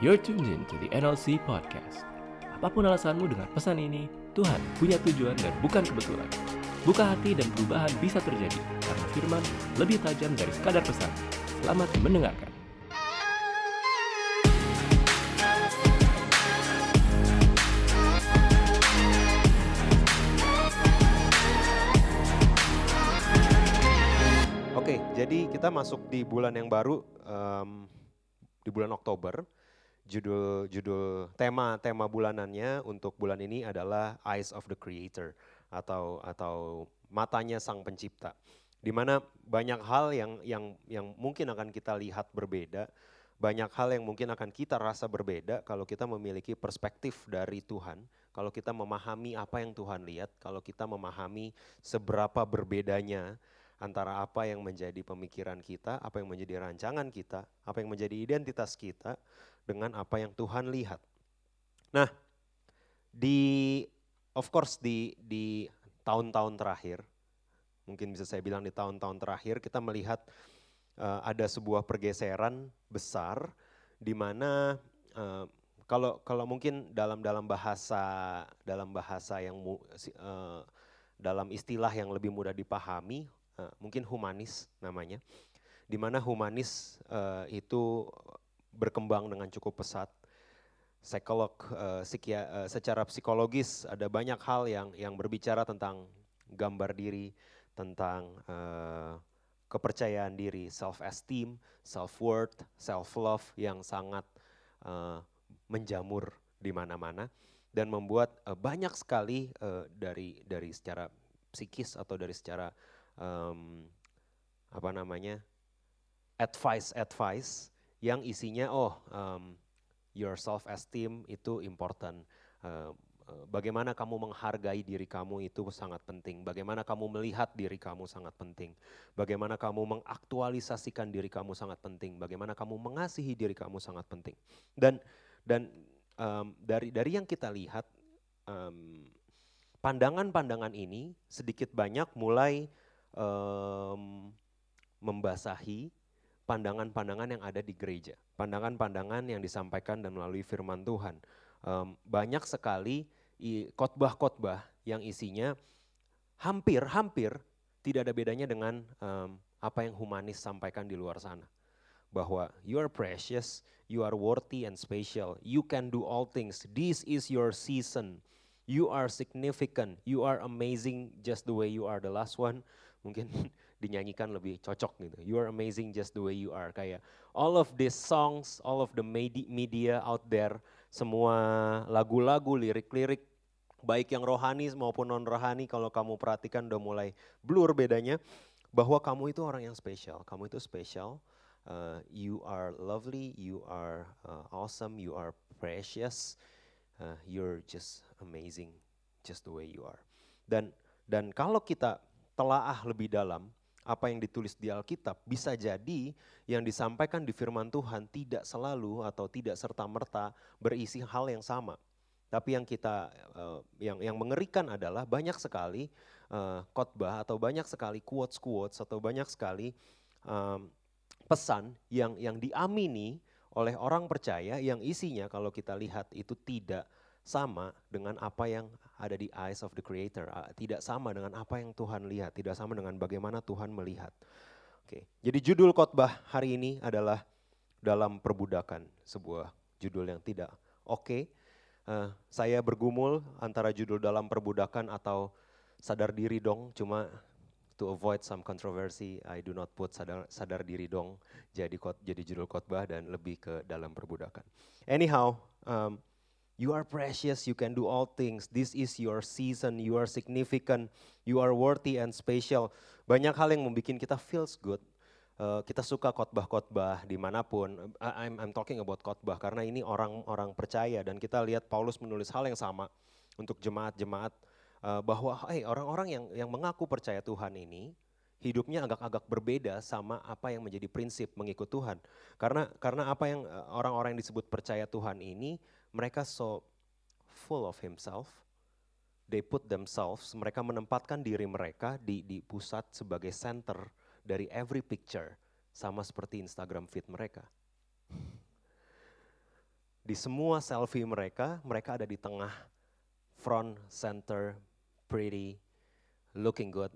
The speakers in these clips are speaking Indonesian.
You're tuned in to the NLC Podcast. Apa pun alasanmu dengan pesan ini, Tuhan punya tujuan dan bukan kebetulan. Buka hati dan perubahan bisa terjadi karena firman lebih tajam dari sekadar pesan. Selamat mendengarkan. Oke, jadi kita masuk di bulan yang baru em, di bulan Oktober. Judul judul tema tema bulanannya untuk bulan ini adalah Eyes of the Creator atau atau matanya sang pencipta. Di mana banyak hal yang yang yang mungkin akan kita lihat berbeda, banyak hal yang mungkin akan kita rasa berbeda kalau kita memiliki perspektif dari Tuhan, kalau kita memahami apa yang Tuhan lihat, kalau kita memahami seberapa berbedanya antara apa yang menjadi pemikiran kita, apa yang menjadi rancangan kita, apa yang menjadi identitas kita dengan apa yang Tuhan lihat. Nah, di of course di di tahun-tahun terakhir, mungkin bisa saya bilang di tahun-tahun terakhir kita melihat eh, ada sebuah pergeseran besar di mana eh, kalau kalau mungkin dalam dalam bahasa dalam bahasa yang eh, dalam istilah yang lebih mudah dipahami eh, mungkin humanis namanya di mana humanis eh, itu berkembang dengan cukup pesat. Psikolog eh, psikia- eh, secara psikologis ada banyak hal yang yang berbicara tentang gambar diri tentang eh, kepercayaan diri self esteem self worth self love yang sangat eh, menjamur di mana-mana dan membuat eh, banyak sekali eh, dari dari secara psikis atau dari secara em, apa namanya advice advice yang isinya oh em, your self esteem itu important. Eh, eh, bagaimana kamu menghargai diri kamu itu sangat penting. Bagaimana kamu melihat diri kamu sangat penting. Bagaimana kamu mengaktualisasikan diri kamu sangat penting. Bagaimana kamu mengasihi diri kamu sangat penting. Dan dan em, dari dari yang kita lihat em, pandangan-pandangan ini sedikit banyak mulai em, membasahi pandangan-pandangan yang ada di gereja, pandangan-pandangan yang disampaikan dan melalui firman Tuhan. Em, banyak sekali khotbah-khotbah yang isinya hampir-hampir tidak ada bedanya dengan em, apa yang humanis sampaikan di luar sana. Bahwa you are precious, you are worthy and special, you can do all things, this is your season, you are significant, you are amazing just the way you are. The last one mungkin dinyanyikan lebih cocok gitu. You are amazing just the way you are. Kayak all of these songs, all of the medi- media out there, semua lagu-lagu, lirik-lirik, baik yang rohani maupun non rohani, kalau kamu perhatikan udah mulai blur bedanya, bahwa kamu itu orang yang spesial, kamu itu spesial, uh, you are lovely, you are uh, awesome, you are precious, uh, you're just amazing, just the way you are. Dan dan kalau kita telaah lebih dalam apa yang ditulis di Alkitab bisa jadi yang disampaikan di firman Tuhan tidak selalu atau tidak serta merta berisi hal yang sama. Tapi yang kita eh, yang yang mengerikan adalah banyak sekali eh, khotbah atau banyak sekali quotes quotes atau banyak sekali em, pesan yang yang diamini oleh orang percaya yang isinya kalau kita lihat itu tidak sama dengan apa yang ada di eyes of the creator, ah, tidak sama dengan apa yang Tuhan lihat, tidak sama dengan bagaimana Tuhan melihat. Oke, jadi judul khotbah hari ini adalah dalam perbudakan, sebuah judul yang tidak oke. Eh, saya bergumul antara judul dalam perbudakan atau sadar diri dong, cuma to avoid some controversy, I do not put sadar, sadar diri dong jadi khot- jadi judul khotbah dan lebih ke dalam perbudakan. Anyhow, um, you are precious, you can do all things. This is your season, you are significant, you are worthy and special. Banyak hal yang membuat kita feels good. Uh, kita suka khotbah-khotbah di mana pun. I- I'm, I'm talking about khotbah karena ini orang-orang percaya dan kita lihat Paulus menulis hal yang sama untuk jemaat-jemaat uh, bahwa hey, orang-orang yang yang mengaku percaya Tuhan ini hidupnya agak-agak berbeda sama apa yang menjadi prinsip mengikut Tuhan. Karena karena apa yang orang-orang yang disebut percaya Tuhan ini mereka so full of himself. They put themselves, mereka menempatkan diri mereka di di pusat sebagai center dari every picture sama seperti Instagram feed mereka. Di semua selfie mereka, mereka ada di tengah, front, center, pretty, looking good.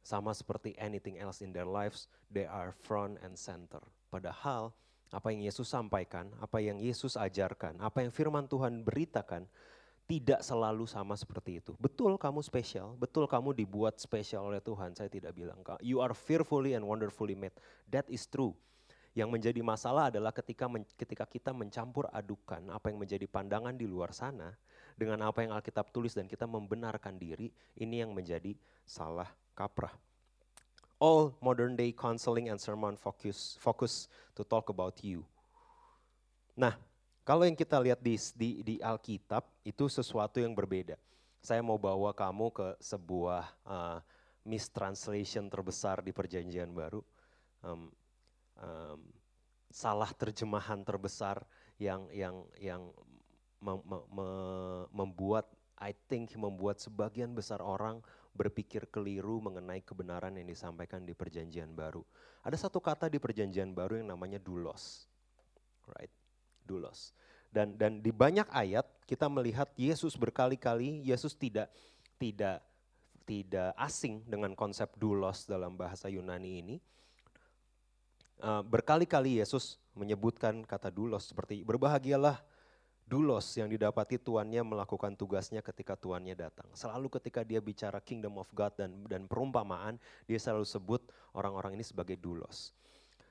Sama seperti anything else in their lives, they are front and center. Padahal apa yang Yesus sampaikan, apa yang Yesus ajarkan, apa yang firman Tuhan beritakan, tidak selalu sama seperti itu. Betul kamu spesial, betul kamu dibuat spesial oleh Tuhan. Saya tidak bilang, you are fearfully and wonderfully made. That is true. Yang menjadi masalah adalah ketika men, ketika kita mencampur adukan apa yang menjadi pandangan di luar sana dengan apa yang Alkitab tulis dan kita membenarkan diri, ini yang menjadi salah kaprah. All modern day counseling and sermon focus focus to talk about you. Nah, kalau yang kita lihat di, di, di Alkitab itu sesuatu yang berbeda. Saya mau bawa kamu ke sebuah uh, mistranslation terbesar di Perjanjian Baru, um, um, salah terjemahan terbesar yang yang yang mem, me, membuat, I think membuat sebagian besar orang berpikir keliru mengenai kebenaran yang disampaikan di Perjanjian Baru. Ada satu kata di Perjanjian Baru yang namanya dulos, right? Dulos. Dan dan di banyak ayat kita melihat Yesus berkali-kali Yesus tidak tidak tidak asing dengan konsep dulos dalam bahasa Yunani ini. Uh, berkali-kali Yesus menyebutkan kata dulos seperti berbahagialah dulos yang didapati tuannya melakukan tugasnya ketika tuannya datang. Selalu ketika dia bicara kingdom of God dan dan perumpamaan, dia selalu sebut orang-orang ini sebagai dulos.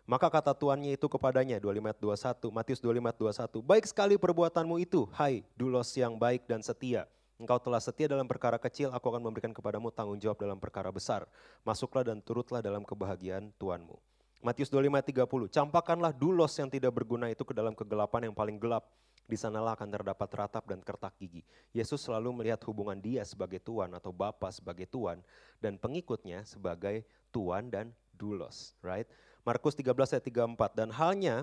Maka kata tuannya itu kepadanya, 25 Matius 25 Baik sekali perbuatanmu itu, hai dulos yang baik dan setia. Engkau telah setia dalam perkara kecil, aku akan memberikan kepadamu tanggung jawab dalam perkara besar. Masuklah dan turutlah dalam kebahagiaan Tuanmu. Matius 25, 30. Campakkanlah dulos yang tidak berguna itu ke dalam kegelapan yang paling gelap. Di sanalah akan terdapat ratap dan kertak gigi. Yesus selalu melihat hubungan dia sebagai Tuhan atau Bapa sebagai Tuhan dan pengikutnya sebagai Tuhan dan dulos, right? Markus 13 ayat 34 dan halnya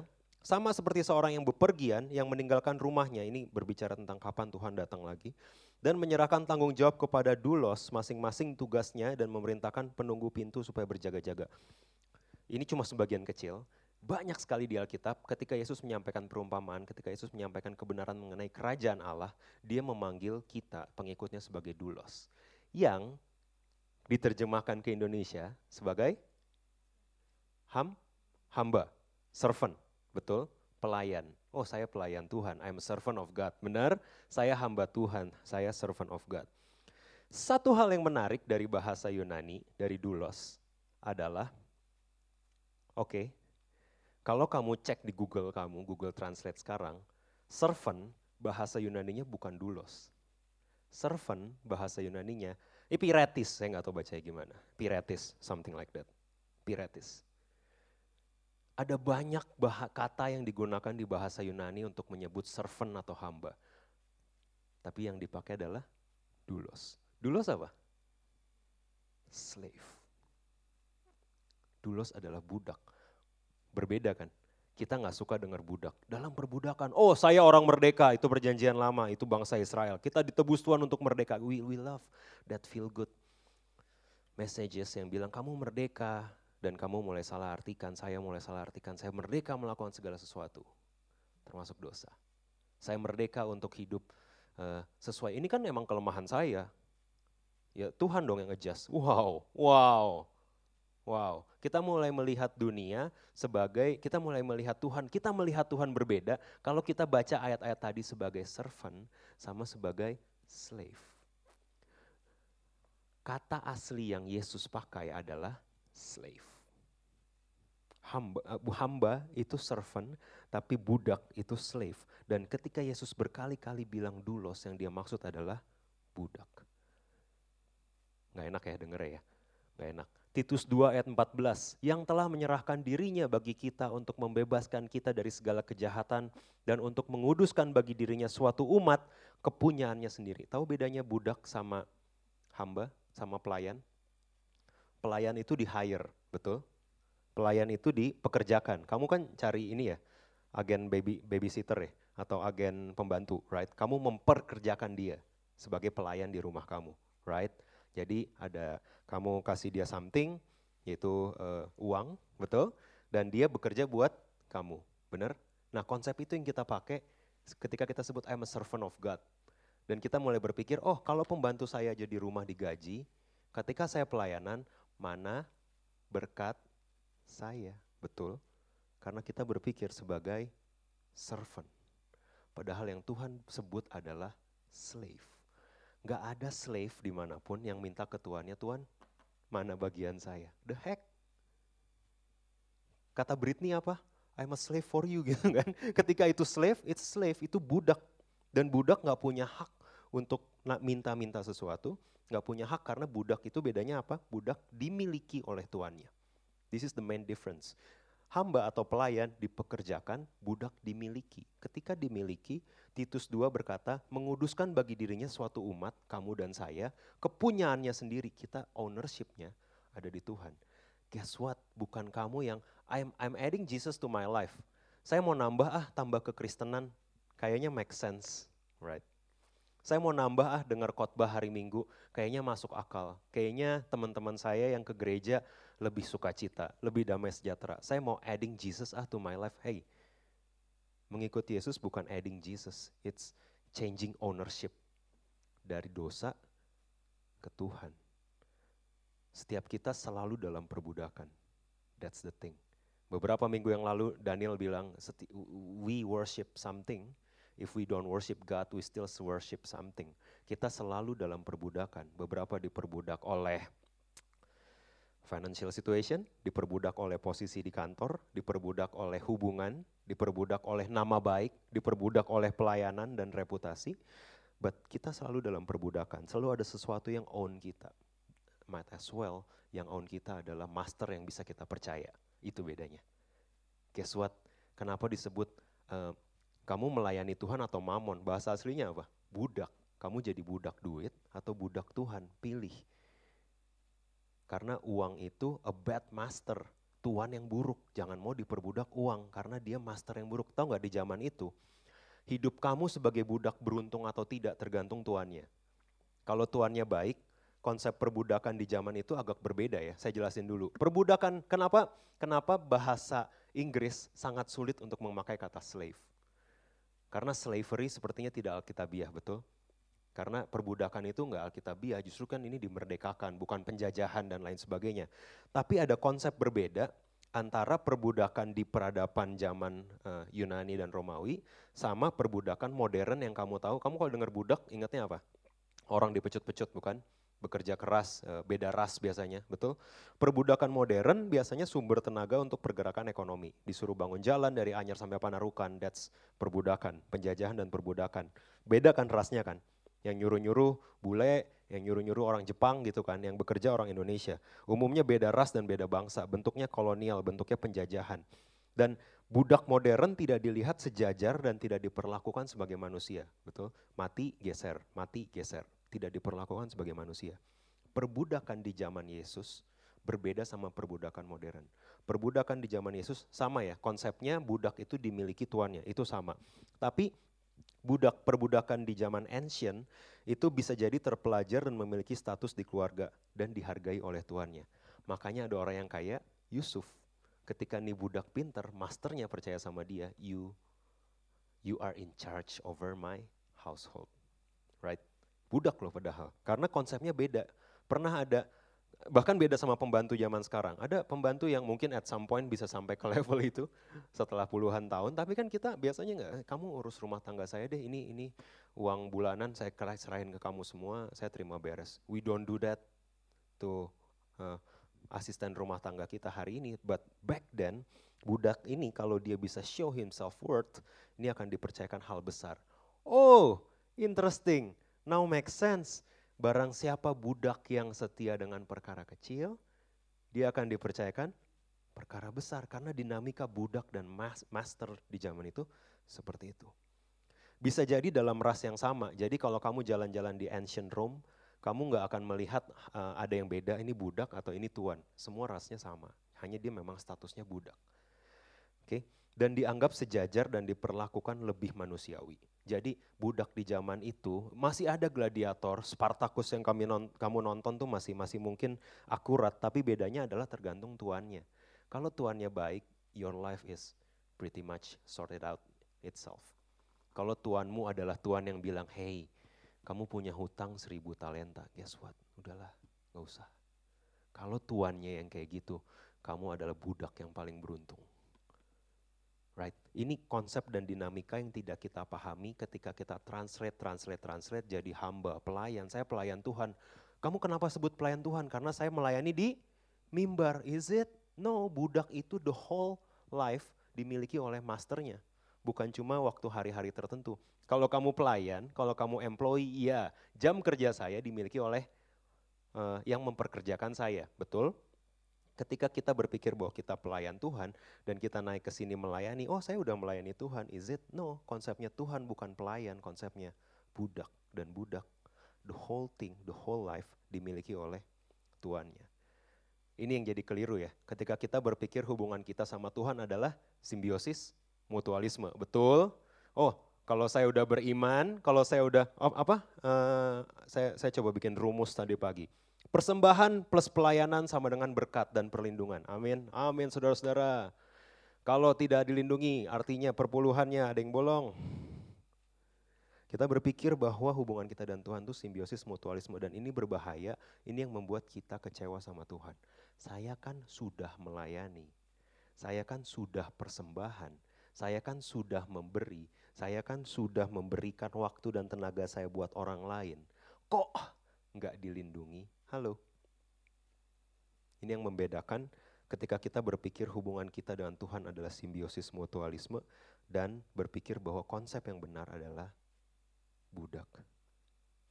sama seperti seorang yang bepergian yang meninggalkan rumahnya ini berbicara tentang kapan Tuhan datang lagi dan menyerahkan tanggung jawab kepada dulos masing-masing tugasnya dan memerintahkan penunggu pintu supaya berjaga-jaga. Ini cuma sebagian kecil. Banyak sekali di Alkitab ketika Yesus menyampaikan perumpamaan, ketika Yesus menyampaikan kebenaran mengenai kerajaan Allah, dia memanggil kita pengikutnya sebagai dulos. Yang diterjemahkan ke Indonesia sebagai ham, hamba, servant, betul? Pelayan. Oh saya pelayan Tuhan, I'm a servant of God. Benar, saya hamba Tuhan, saya servant of God. Satu hal yang menarik dari bahasa Yunani, dari dulos, adalah, oke, okay, kalau kamu cek di Google kamu, Google Translate sekarang, servant bahasa Yunaninya bukan dulos. Servant bahasa Yunaninya, ini piretis, saya nggak tahu bacanya gimana. Piretis, something like that. Piretis ada banyak kata yang digunakan di bahasa Yunani untuk menyebut servant atau hamba. Tapi yang dipakai adalah dulos. Dulos apa? Slave. Dulos adalah budak. Berbeda kan? Kita nggak suka dengar budak. Dalam perbudakan, oh saya orang merdeka, itu perjanjian lama, itu bangsa Israel. Kita ditebus Tuhan untuk merdeka. We, we love that feel good messages yang bilang kamu merdeka, dan kamu mulai salah artikan, saya mulai salah artikan, saya merdeka melakukan segala sesuatu, termasuk dosa. Saya merdeka untuk hidup uh, sesuai. Ini kan emang kelemahan saya. Ya Tuhan dong yang ngejust. Wow, wow, wow. Kita mulai melihat dunia sebagai, kita mulai melihat Tuhan, kita melihat Tuhan berbeda kalau kita baca ayat-ayat tadi sebagai servant sama sebagai slave. Kata asli yang Yesus pakai adalah slave hamba, eh, hamba itu servant, tapi budak itu slave. Dan ketika Yesus berkali-kali bilang dulos, yang dia maksud adalah budak. Gak enak ya denger ya, gak enak. Titus 2 ayat 14, yang telah menyerahkan dirinya bagi kita untuk membebaskan kita dari segala kejahatan dan untuk menguduskan bagi dirinya suatu umat kepunyaannya sendiri. Tahu bedanya budak sama hamba, sama pelayan? Pelayan itu di hire, betul? pelayan itu dipekerjakan. Kamu kan cari ini ya, agen baby babysitter ya, atau agen pembantu, right? Kamu memperkerjakan dia sebagai pelayan di rumah kamu, right? Jadi ada kamu kasih dia something, yaitu uh, uang, betul? Dan dia bekerja buat kamu, benar? Nah konsep itu yang kita pakai Ketika kita sebut I'm a servant of God. Dan kita mulai berpikir, oh kalau pembantu saya jadi rumah digaji, ketika saya pelayanan, mana berkat saya? Betul, karena kita berpikir sebagai servant. Padahal yang Tuhan sebut adalah slave. Gak ada slave di mana pun yang minta ke tuannya, Tuhan mana bagian saya? The heck? Kata Britney apa? I'm a slave for you gitu kan. Ketika itu slave, it's slave, itu budak. Dan budak gak punya hak untuk minta-minta sesuatu, gak punya hak karena budak itu bedanya apa? Budak dimiliki oleh tuannya. This is the main difference. Hamba atau pelayan dipekerjakan, budak dimiliki. Ketika dimiliki, Titus 2 berkata, menguduskan bagi dirinya suatu umat, kamu dan saya, kepunyaannya sendiri, kita ownershipnya ada di Tuhan. Guess what? Bukan kamu yang, I'm, I'm adding Jesus to my life. Saya mau nambah ah, tambah kekristenan, kayaknya make sense, right? Saya mau nambah ah dengar khotbah hari Minggu, kayaknya masuk akal. Kayaknya teman-teman saya yang ke gereja lebih sukacita, lebih damai sejahtera. Saya mau adding Jesus ah to my life. Hey, mengikuti Yesus bukan adding Jesus, it's changing ownership dari dosa ke Tuhan. Setiap kita selalu dalam perbudakan. That's the thing. Beberapa minggu yang lalu Daniel bilang, we worship something, if we don't worship God, we still worship something. Kita selalu dalam perbudakan. Beberapa diperbudak oleh financial situation, diperbudak oleh posisi di kantor, diperbudak oleh hubungan, diperbudak oleh nama baik, diperbudak oleh pelayanan dan reputasi. But kita selalu dalam perbudakan, selalu ada sesuatu yang own kita. Might as well, yang own kita adalah master yang bisa kita percaya. Itu bedanya. Guess what? Kenapa disebut uh, kamu melayani Tuhan atau mamon? Bahasa aslinya apa? Budak. Kamu jadi budak duit atau budak Tuhan? Pilih. Karena uang itu a bad master. Tuhan yang buruk. Jangan mau diperbudak uang karena dia master yang buruk. Tahu nggak di zaman itu? Hidup kamu sebagai budak beruntung atau tidak tergantung tuannya. Kalau tuannya baik, konsep perbudakan di zaman itu agak berbeda ya. Saya jelasin dulu. Perbudakan, kenapa? Kenapa bahasa Inggris sangat sulit untuk memakai kata slave? Karena slavery sepertinya tidak alkitabiah, betul? Karena perbudakan itu enggak alkitabiah, justru kan ini dimerdekakan, bukan penjajahan dan lain sebagainya. Tapi ada konsep berbeda antara perbudakan di peradaban zaman uh, Yunani dan Romawi sama perbudakan modern yang kamu tahu. Kamu kalau dengar budak ingatnya apa? Orang dipecut-pecut bukan? bekerja keras, eh, beda ras biasanya, betul? Perbudakan modern biasanya sumber tenaga untuk pergerakan ekonomi. Disuruh bangun jalan dari Anyar sampai Panarukan, that's perbudakan, penjajahan dan perbudakan. Beda kan rasnya kan? Yang nyuruh-nyuruh bule, yang nyuruh-nyuruh orang Jepang gitu kan, yang bekerja orang Indonesia. Umumnya beda ras dan beda bangsa, bentuknya kolonial, bentuknya penjajahan. Dan budak modern tidak dilihat sejajar dan tidak diperlakukan sebagai manusia, betul? Mati, geser, mati, geser tidak diperlakukan sebagai manusia. Perbudakan di zaman Yesus berbeda sama perbudakan modern. Perbudakan di zaman Yesus sama ya, konsepnya budak itu dimiliki tuannya, itu sama. Tapi budak perbudakan di zaman ancient itu bisa jadi terpelajar dan memiliki status di keluarga dan dihargai oleh tuannya. Makanya ada orang yang kaya, Yusuf. Ketika nih budak pinter, masternya percaya sama dia, you you are in charge over my household. Right? Budak loh padahal. Karena konsepnya beda. Pernah ada, bahkan beda sama pembantu zaman sekarang. Ada pembantu yang mungkin at some point bisa sampai ke level itu setelah puluhan tahun. Tapi kan kita biasanya nggak, eh, kamu urus rumah tangga saya deh, ini ini uang bulanan saya serahin ke kamu semua, saya terima beres. We don't do that to uh, asisten rumah tangga kita hari ini. But back then, budak ini kalau dia bisa show himself worth, ini akan dipercayakan hal besar. Oh, interesting. Now make sense. Barang siapa budak yang setia dengan perkara kecil, dia akan dipercayakan perkara besar karena dinamika budak dan master di zaman itu seperti itu. Bisa jadi dalam ras yang sama. Jadi kalau kamu jalan-jalan di ancient Rome, kamu nggak akan melihat uh, ada yang beda ini budak atau ini tuan. Semua rasnya sama. Hanya dia memang statusnya budak. Oke. Okay? Dan dianggap sejajar dan diperlakukan lebih manusiawi. Jadi budak di zaman itu masih ada gladiator, Spartacus yang kami non, kamu nonton tuh masih masih mungkin akurat, tapi bedanya adalah tergantung tuannya. Kalau tuannya baik, your life is pretty much sorted out itself. Kalau tuanmu adalah tuan yang bilang, hey, kamu punya hutang seribu talenta, guess what? Udahlah, gak usah. Kalau tuannya yang kayak gitu, kamu adalah budak yang paling beruntung. Ini konsep dan dinamika yang tidak kita pahami ketika kita translate, translate, translate jadi hamba, pelayan. Saya pelayan Tuhan. Kamu kenapa sebut pelayan Tuhan? Karena saya melayani di mimbar. Is it? No, budak itu the whole life dimiliki oleh masternya. Bukan cuma waktu hari-hari tertentu. Kalau kamu pelayan, kalau kamu employee, iya, jam kerja saya dimiliki oleh uh, yang memperkerjakan saya, betul? Ketika kita berpikir bahwa kita pelayan Tuhan dan kita naik ke sini melayani, oh saya udah melayani Tuhan, is it? No, konsepnya Tuhan bukan pelayan, konsepnya budak dan budak. The whole thing, the whole life dimiliki oleh tuannya. Ini yang jadi keliru ya. Ketika kita berpikir hubungan kita sama Tuhan adalah simbiosis mutualisme, betul? Oh, kalau saya udah beriman, kalau saya udah oh, apa? Uh, saya saya coba bikin rumus tadi pagi. Persembahan plus pelayanan sama dengan berkat dan perlindungan. Amin. Amin saudara-saudara. Kalau tidak dilindungi artinya perpuluhannya ada yang bolong. Kita berpikir bahwa hubungan kita dan Tuhan itu simbiosis mutualisme dan ini berbahaya. Ini yang membuat kita kecewa sama Tuhan. Saya kan sudah melayani. Saya kan sudah persembahan. Saya kan sudah memberi. Saya kan sudah memberikan waktu dan tenaga saya buat orang lain. Kok nggak dilindungi? Halo. Ini yang membedakan ketika kita berpikir hubungan kita dengan Tuhan adalah simbiosis mutualisme dan berpikir bahwa konsep yang benar adalah budak.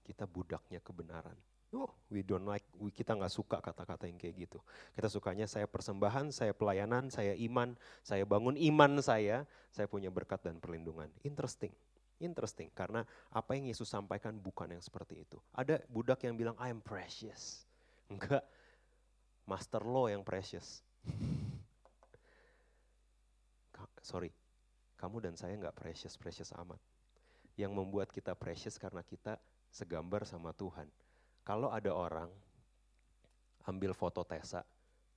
Kita budaknya kebenaran. Oh, we don't like, we, kita nggak suka kata-kata yang kayak gitu. Kita sukanya saya persembahan, saya pelayanan, saya iman, saya bangun iman saya, saya punya berkat dan perlindungan. Interesting. Interesting, karena apa yang Yesus sampaikan bukan yang seperti itu. Ada budak yang bilang, I am precious. Enggak, master law yang precious. Sorry, kamu dan saya enggak precious-precious amat. Yang membuat kita precious karena kita segambar sama Tuhan. Kalau ada orang ambil foto Tesa,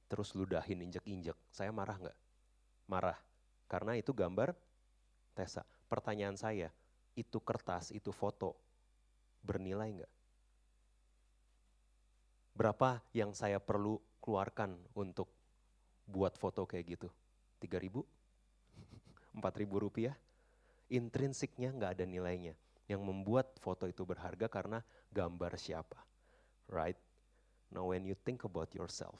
terus ludahin injek-injek, saya marah nggak? Marah, karena itu gambar Tesa. Pertanyaan saya, itu kertas, itu foto, bernilai enggak? Berapa yang saya perlu keluarkan untuk buat foto kayak gitu? 3 ribu? 4 ribu rupiah? Intrinsiknya nggak ada nilainya. Yang membuat foto itu berharga karena gambar siapa. Right? Now when you think about yourself,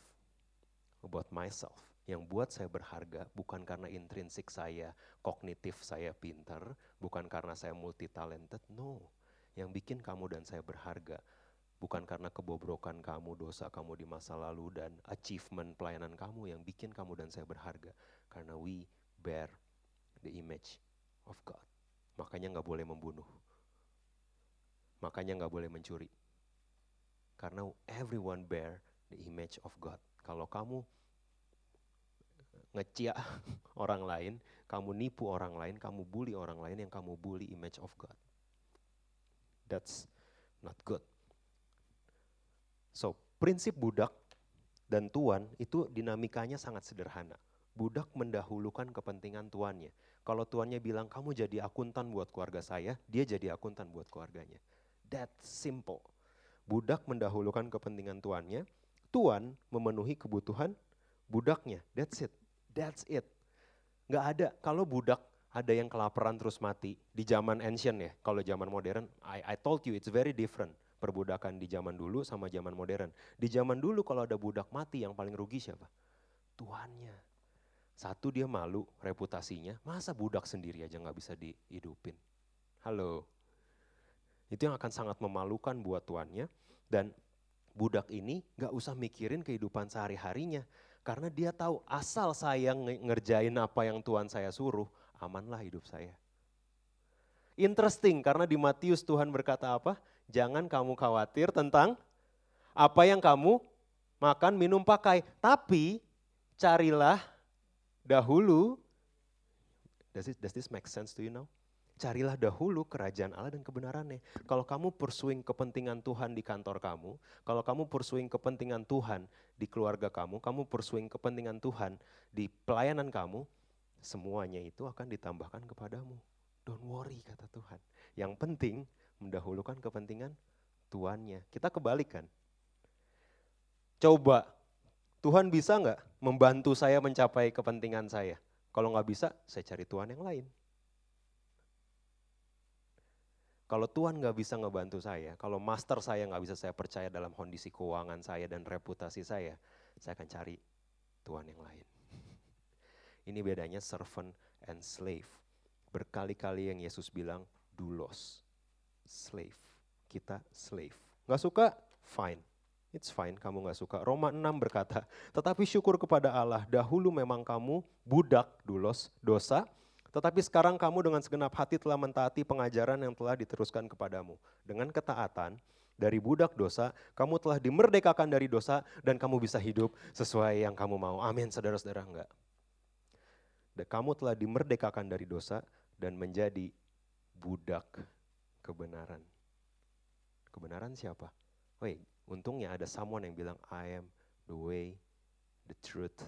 about myself, yang buat saya berharga bukan karena intrinsik saya, kognitif saya pintar, bukan karena saya multi talented, no. Yang bikin kamu dan saya berharga bukan karena kebobrokan kamu, dosa kamu di masa lalu dan achievement pelayanan kamu yang bikin kamu dan saya berharga. Karena we bear the image of God. Makanya nggak boleh membunuh. Makanya nggak boleh mencuri. Karena everyone bear the image of God. Kalau kamu ngecia orang lain, kamu nipu orang lain, kamu bully orang lain yang kamu bully image of God. That's not good. So, prinsip budak dan tuan itu dinamikanya sangat sederhana. Budak mendahulukan kepentingan tuannya. Kalau tuannya bilang kamu jadi akuntan buat keluarga saya, dia jadi akuntan buat keluarganya. That simple. Budak mendahulukan kepentingan tuannya, tuan memenuhi kebutuhan budaknya. That's it. That's it. Nggak ada. Kalau budak ada yang kelaparan terus mati di zaman ancient ya. Kalau zaman modern, I, I told you it's very different perbudakan di zaman dulu sama zaman modern. Di zaman dulu kalau ada budak mati yang paling rugi siapa? Tuannya. Satu dia malu reputasinya, masa budak sendiri aja nggak bisa dihidupin. Halo. Itu yang akan sangat memalukan buat tuannya dan budak ini nggak usah mikirin kehidupan sehari-harinya karena dia tahu asal saya ngerjain apa yang Tuhan saya suruh, amanlah hidup saya. Interesting karena di Matius Tuhan berkata apa? Jangan kamu khawatir tentang apa yang kamu makan, minum, pakai. Tapi carilah dahulu, does this, does this make sense to you now? Carilah dahulu kerajaan Allah dan kebenarannya. Kalau kamu pursuing kepentingan Tuhan di kantor kamu, kalau kamu pursuing kepentingan Tuhan di keluarga kamu, kamu pursuing kepentingan Tuhan di pelayanan kamu, semuanya itu akan ditambahkan kepadamu. Don't worry kata Tuhan. Yang penting mendahulukan kepentingan tuannya. Kita kebalikan. Coba Tuhan bisa nggak membantu saya mencapai kepentingan saya? Kalau nggak bisa, saya cari Tuhan yang lain. Kalau Tuhan nggak bisa ngebantu saya, kalau master saya nggak bisa saya percaya dalam kondisi keuangan saya dan reputasi saya, saya akan cari Tuhan yang lain. Ini bedanya servant and slave. Berkali-kali yang Yesus bilang, dulos, slave. Kita slave. Nggak suka? Fine. It's fine, kamu nggak suka. Roma 6 berkata, tetapi syukur kepada Allah, dahulu memang kamu budak, dulos, dosa, tetapi sekarang kamu dengan segenap hati telah mentaati pengajaran yang telah diteruskan kepadamu. Dengan ketaatan, dari budak dosa, kamu telah dimerdekakan dari dosa dan kamu bisa hidup sesuai yang kamu mau. Amin, saudara-saudara enggak. Kamu telah dimerdekakan dari dosa dan menjadi budak kebenaran. Kebenaran siapa? Wait, untungnya ada someone yang bilang I am the way, the truth,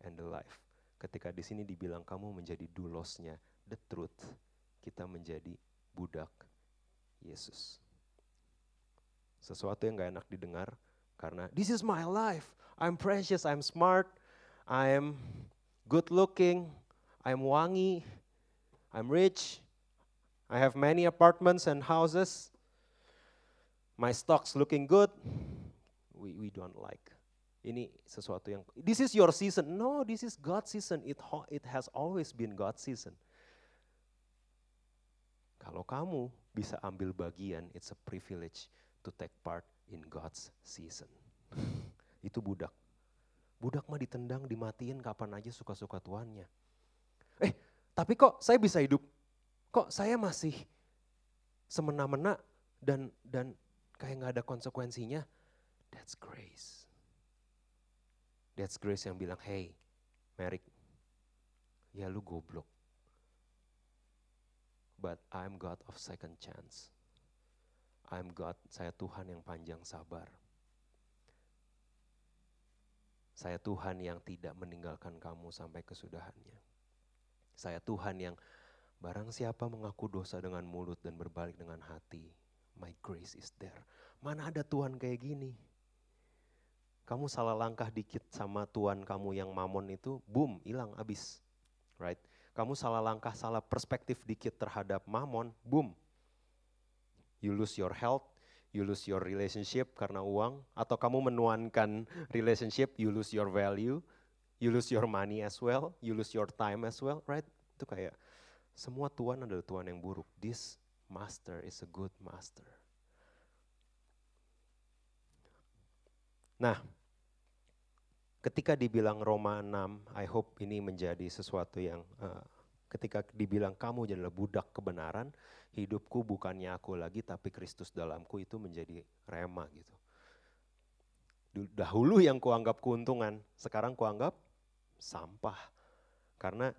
and the life. Ketika di sini dibilang kamu menjadi dulosnya, the truth, kita menjadi budak Yesus. Sesuatu yang gak enak didengar karena this is my life. I'm precious, I'm smart, I'm good looking, I'm wangi, I'm rich, I have many apartments and houses, my stocks looking good. We, we don't like ini sesuatu yang this is your season. No, this is God's season. It it has always been God's season. Kalau kamu bisa ambil bagian, it's a privilege to take part in God's season. Itu budak. Budak mah ditendang, dimatiin kapan aja suka-suka tuannya. Eh, tapi kok saya bisa hidup? Kok saya masih semena-mena dan dan kayak nggak ada konsekuensinya? That's grace. That's Grace yang bilang, hey Merrick, ya lu goblok. But I'm God of second chance. I'm God, saya Tuhan yang panjang sabar. Saya Tuhan yang tidak meninggalkan kamu sampai kesudahannya. Saya Tuhan yang barang siapa mengaku dosa dengan mulut dan berbalik dengan hati, my grace is there. Mana ada Tuhan kayak gini? Kamu salah langkah dikit sama tuan kamu yang mamon itu, boom, hilang, habis. Right? Kamu salah langkah, salah perspektif dikit terhadap mamon, boom. You lose your health, you lose your relationship karena uang, atau kamu menuankan relationship, you lose your value, you lose your money as well, you lose your time as well, right? Itu kayak semua tuan adalah tuan yang buruk. This master is a good master. Nah, ketika dibilang Roma 6, I hope ini menjadi sesuatu yang uh, ketika dibilang kamu adalah budak kebenaran, hidupku bukannya aku lagi tapi Kristus dalamku itu menjadi rema gitu. Dahulu yang kuanggap keuntungan, sekarang kuanggap sampah. Karena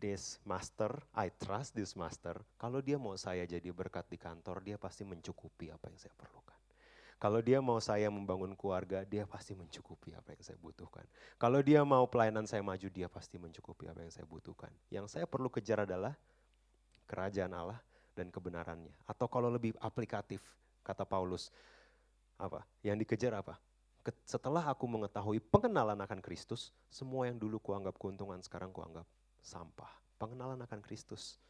this master, I trust this master, kalau dia mau saya jadi berkat di kantor, dia pasti mencukupi apa yang saya perlukan. Kalau dia mau saya membangun keluarga, dia pasti mencukupi apa yang saya butuhkan. Kalau dia mau pelayanan saya maju, dia pasti mencukupi apa yang saya butuhkan. Yang saya perlu kejar adalah kerajaan Allah dan kebenarannya. Atau kalau lebih aplikatif, kata Paulus, apa? Yang dikejar apa? Setelah aku mengetahui pengenalan akan Kristus, semua yang dulu kuanggap keuntungan sekarang kuanggap sampah. Pengenalan akan Kristus.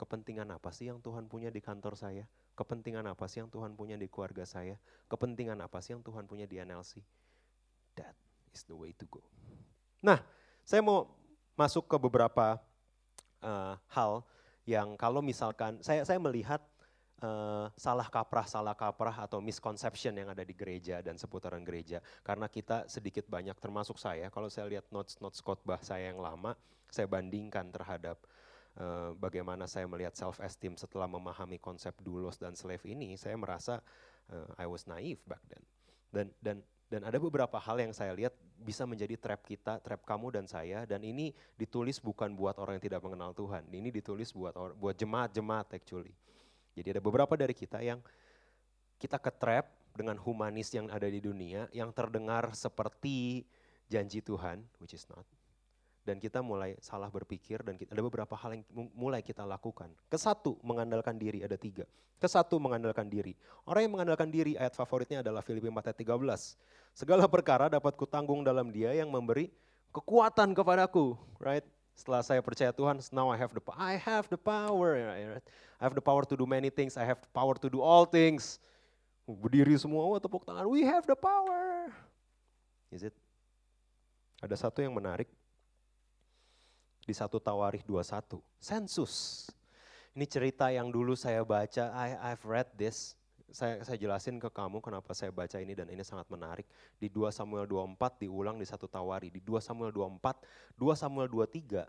Kepentingan apa sih yang Tuhan punya di kantor saya? Kepentingan apa sih yang Tuhan punya di keluarga saya? Kepentingan apa sih yang Tuhan punya di NLC? That is the way to go. Nah, saya mau masuk ke beberapa uh, hal yang kalau misalkan saya saya melihat uh, salah kaprah salah kaprah atau misconception yang ada di gereja dan seputaran gereja karena kita sedikit banyak termasuk saya kalau saya lihat notes notes khotbah saya yang lama saya bandingkan terhadap Eh, bagaimana saya melihat self esteem setelah memahami konsep dulos dan slave ini, saya merasa uh, I was naive back then. Dan dan dan ada beberapa hal yang saya lihat bisa menjadi trap kita, trap kamu dan saya dan ini ditulis bukan buat orang yang tidak mengenal Tuhan. Ini ditulis buat buat jemaat-jemaat actually. Jadi ada beberapa dari kita yang kita ke trap dengan humanis yang ada di dunia yang terdengar seperti janji Tuhan, which is not. Dan kita mulai salah berpikir dan kita, ada beberapa hal yang mulai kita lakukan. Kesatu mengandalkan diri ada tiga. Kesatu mengandalkan diri. Orang yang mengandalkan diri ayat favoritnya adalah Filipi 4 ayat 13. Segala perkara dapat kutanggung dalam dia yang memberi kekuatan kepadaku. Right? Setelah saya percaya Tuhan, now I have the I have the power. Right? I have the power to do many things. I have the power to do all things. Berdiri semua, oh, tepuk tangan. We have the power. Is it? Ada satu yang menarik di satu Tawarikh 21. Sensus. Ini cerita yang dulu saya baca, I, I've read this. Saya, saya jelasin ke kamu kenapa saya baca ini dan ini sangat menarik. Di 2 Samuel 24 diulang di satu Tawari. Di 2 Samuel 24, 2 Samuel 23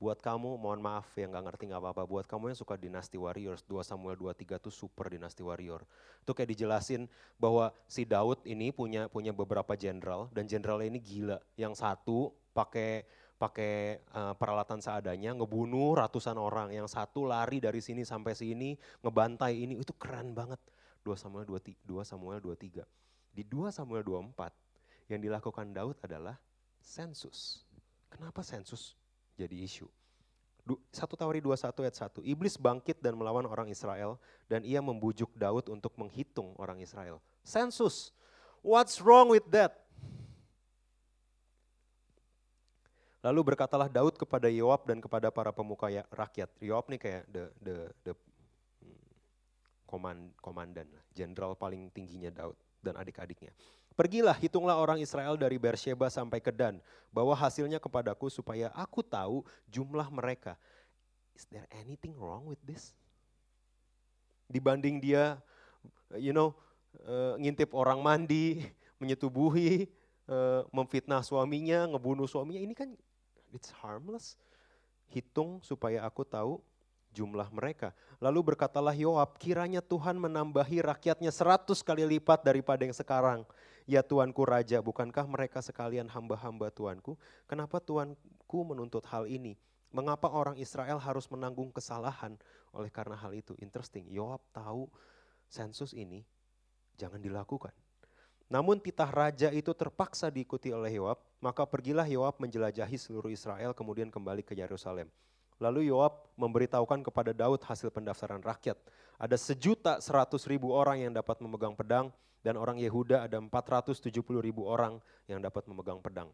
buat kamu mohon maaf yang gak ngerti gak apa-apa buat kamu yang suka dinasti warriors 2 Samuel 23 tuh super dinasti warrior itu kayak dijelasin bahwa si Daud ini punya punya beberapa jenderal dan jenderal ini gila yang satu pakai pakai uh, peralatan seadanya ngebunuh ratusan orang. Yang satu lari dari sini sampai sini ngebantai ini itu keren banget. 2 Samuel 2, 2 Samuel 23. Di 2 Samuel 24 yang dilakukan Daud adalah sensus. Kenapa sensus jadi isu? 1 Tawari 21 ayat 1. Iblis bangkit dan melawan orang Israel dan ia membujuk Daud untuk menghitung orang Israel. Sensus. What's wrong with that? Lalu berkatalah Daud kepada Yoab dan kepada para pemuka ya, rakyat. Yoab nih kayak the the the komand, hmm, komandan, jenderal paling tingginya Daud dan adik-adiknya. Pergilah, hitunglah orang Israel dari Beersheba sampai ke Dan, bawa hasilnya kepadaku supaya aku tahu jumlah mereka. Is there anything wrong with this? Dibanding dia, you know, uh, ngintip orang mandi, menyetubuhi, uh, memfitnah suaminya, ngebunuh suaminya, ini kan It's harmless. Hitung supaya aku tahu jumlah mereka. Lalu berkatalah Yoab, kiranya Tuhan menambahi rakyatnya seratus kali lipat daripada yang sekarang. Ya Tuanku Raja, bukankah mereka sekalian hamba-hamba Tuanku? Kenapa Tuanku menuntut hal ini? Mengapa orang Israel harus menanggung kesalahan oleh karena hal itu? Interesting, Yoab tahu sensus ini jangan dilakukan. Namun titah raja itu terpaksa diikuti oleh Yoab, maka pergilah Yoab menjelajahi seluruh Israel kemudian kembali ke Yerusalem. Lalu Yoab memberitahukan kepada Daud hasil pendaftaran rakyat. Ada sejuta seratus ribu orang yang dapat memegang pedang dan orang Yehuda ada 470 ribu orang yang dapat memegang pedang.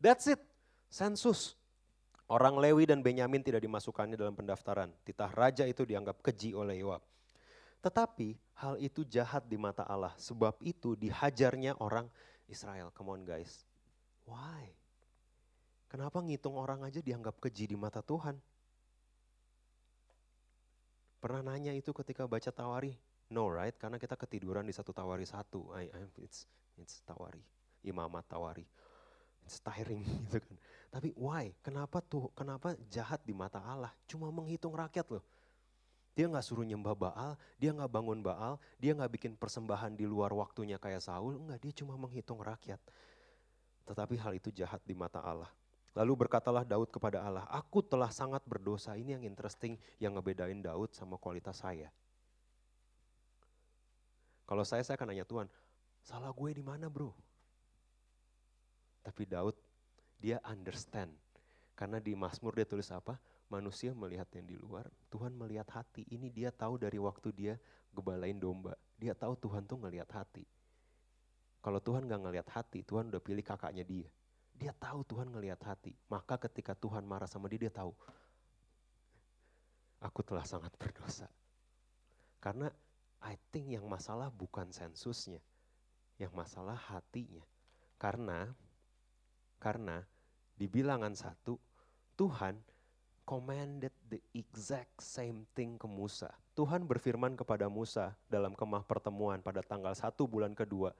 That's it, sensus. Orang Lewi dan Benyamin tidak dimasukkannya dalam pendaftaran. Titah raja itu dianggap keji oleh Yoab. Tetapi hal itu jahat di mata Allah. Sebab itu dihajarnya orang Israel. Come on guys. Why? Kenapa ngitung orang aja dianggap keji di mata Tuhan? Pernah nanya itu ketika baca Tawari? No right, karena kita ketiduran di satu Tawari satu. I, I, it's, it's Tawari, imamat Tawari. It's tiring gitu kan. Tapi why? Kenapa tuh? Kenapa jahat di mata Allah? Cuma menghitung rakyat loh. Dia nggak suruh nyembah Baal, dia nggak bangun Baal, dia nggak bikin persembahan di luar waktunya kayak Saul, enggak, dia cuma menghitung rakyat. Tetapi hal itu jahat di mata Allah. Lalu berkatalah Daud kepada Allah, aku telah sangat berdosa. Ini yang interesting yang ngebedain Daud sama kualitas saya. Kalau saya, saya akan nanya Tuhan, salah gue di mana bro? Tapi Daud, dia understand. Karena di Mazmur dia tulis apa? Manusia melihat yang di luar, Tuhan melihat hati. Ini dia tahu dari waktu dia gebalain domba. Dia tahu Tuhan tuh ngelihat hati. Kalau Tuhan gak ngelihat hati, Tuhan udah pilih kakaknya dia. Dia tahu Tuhan ngelihat hati. Maka ketika Tuhan marah sama dia, dia tahu. Aku telah sangat berdosa. Karena I think yang masalah bukan sensusnya. Yang masalah hatinya. Karena, karena di bilangan satu, Tuhan commanded the exact same thing ke Musa. Tuhan berfirman kepada Musa dalam kemah pertemuan pada tanggal 1 bulan kedua.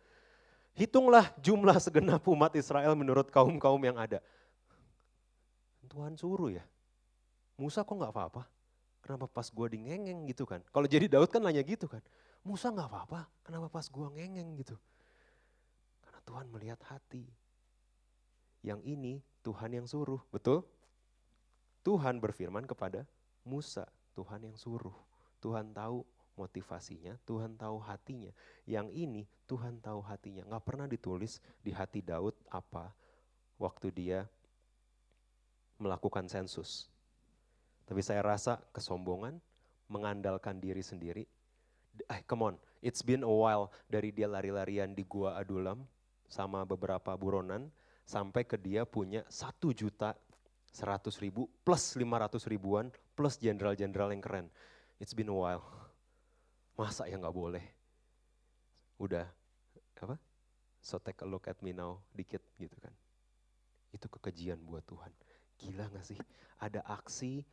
Hitunglah jumlah segenap umat Israel menurut kaum-kaum yang ada. Tuhan suruh ya. Musa kok gak apa-apa? Kenapa pas gue di ngengeng gitu kan? Kalau jadi Daud kan nanya gitu kan. Musa gak apa-apa, kenapa pas gue ngengeng gitu? Karena Tuhan melihat hati. Yang ini Tuhan yang suruh, betul? Tuhan berfirman kepada Musa, Tuhan yang suruh. Tuhan tahu motivasinya, Tuhan tahu hatinya. Yang ini Tuhan tahu hatinya. Nggak pernah ditulis di hati Daud apa waktu dia melakukan sensus. Tapi saya rasa kesombongan, mengandalkan diri sendiri. Eh, come on, it's been a while dari dia lari-larian di Gua Adulam sama beberapa buronan, sampai ke dia punya satu juta seratus ribu plus lima ratus ribuan plus jenderal-jenderal yang keren. It's been a while. Masa ya nggak boleh? Udah apa? So take a look at me now dikit gitu kan. Itu kekejian buat Tuhan. Gila gak sih? Ada aksi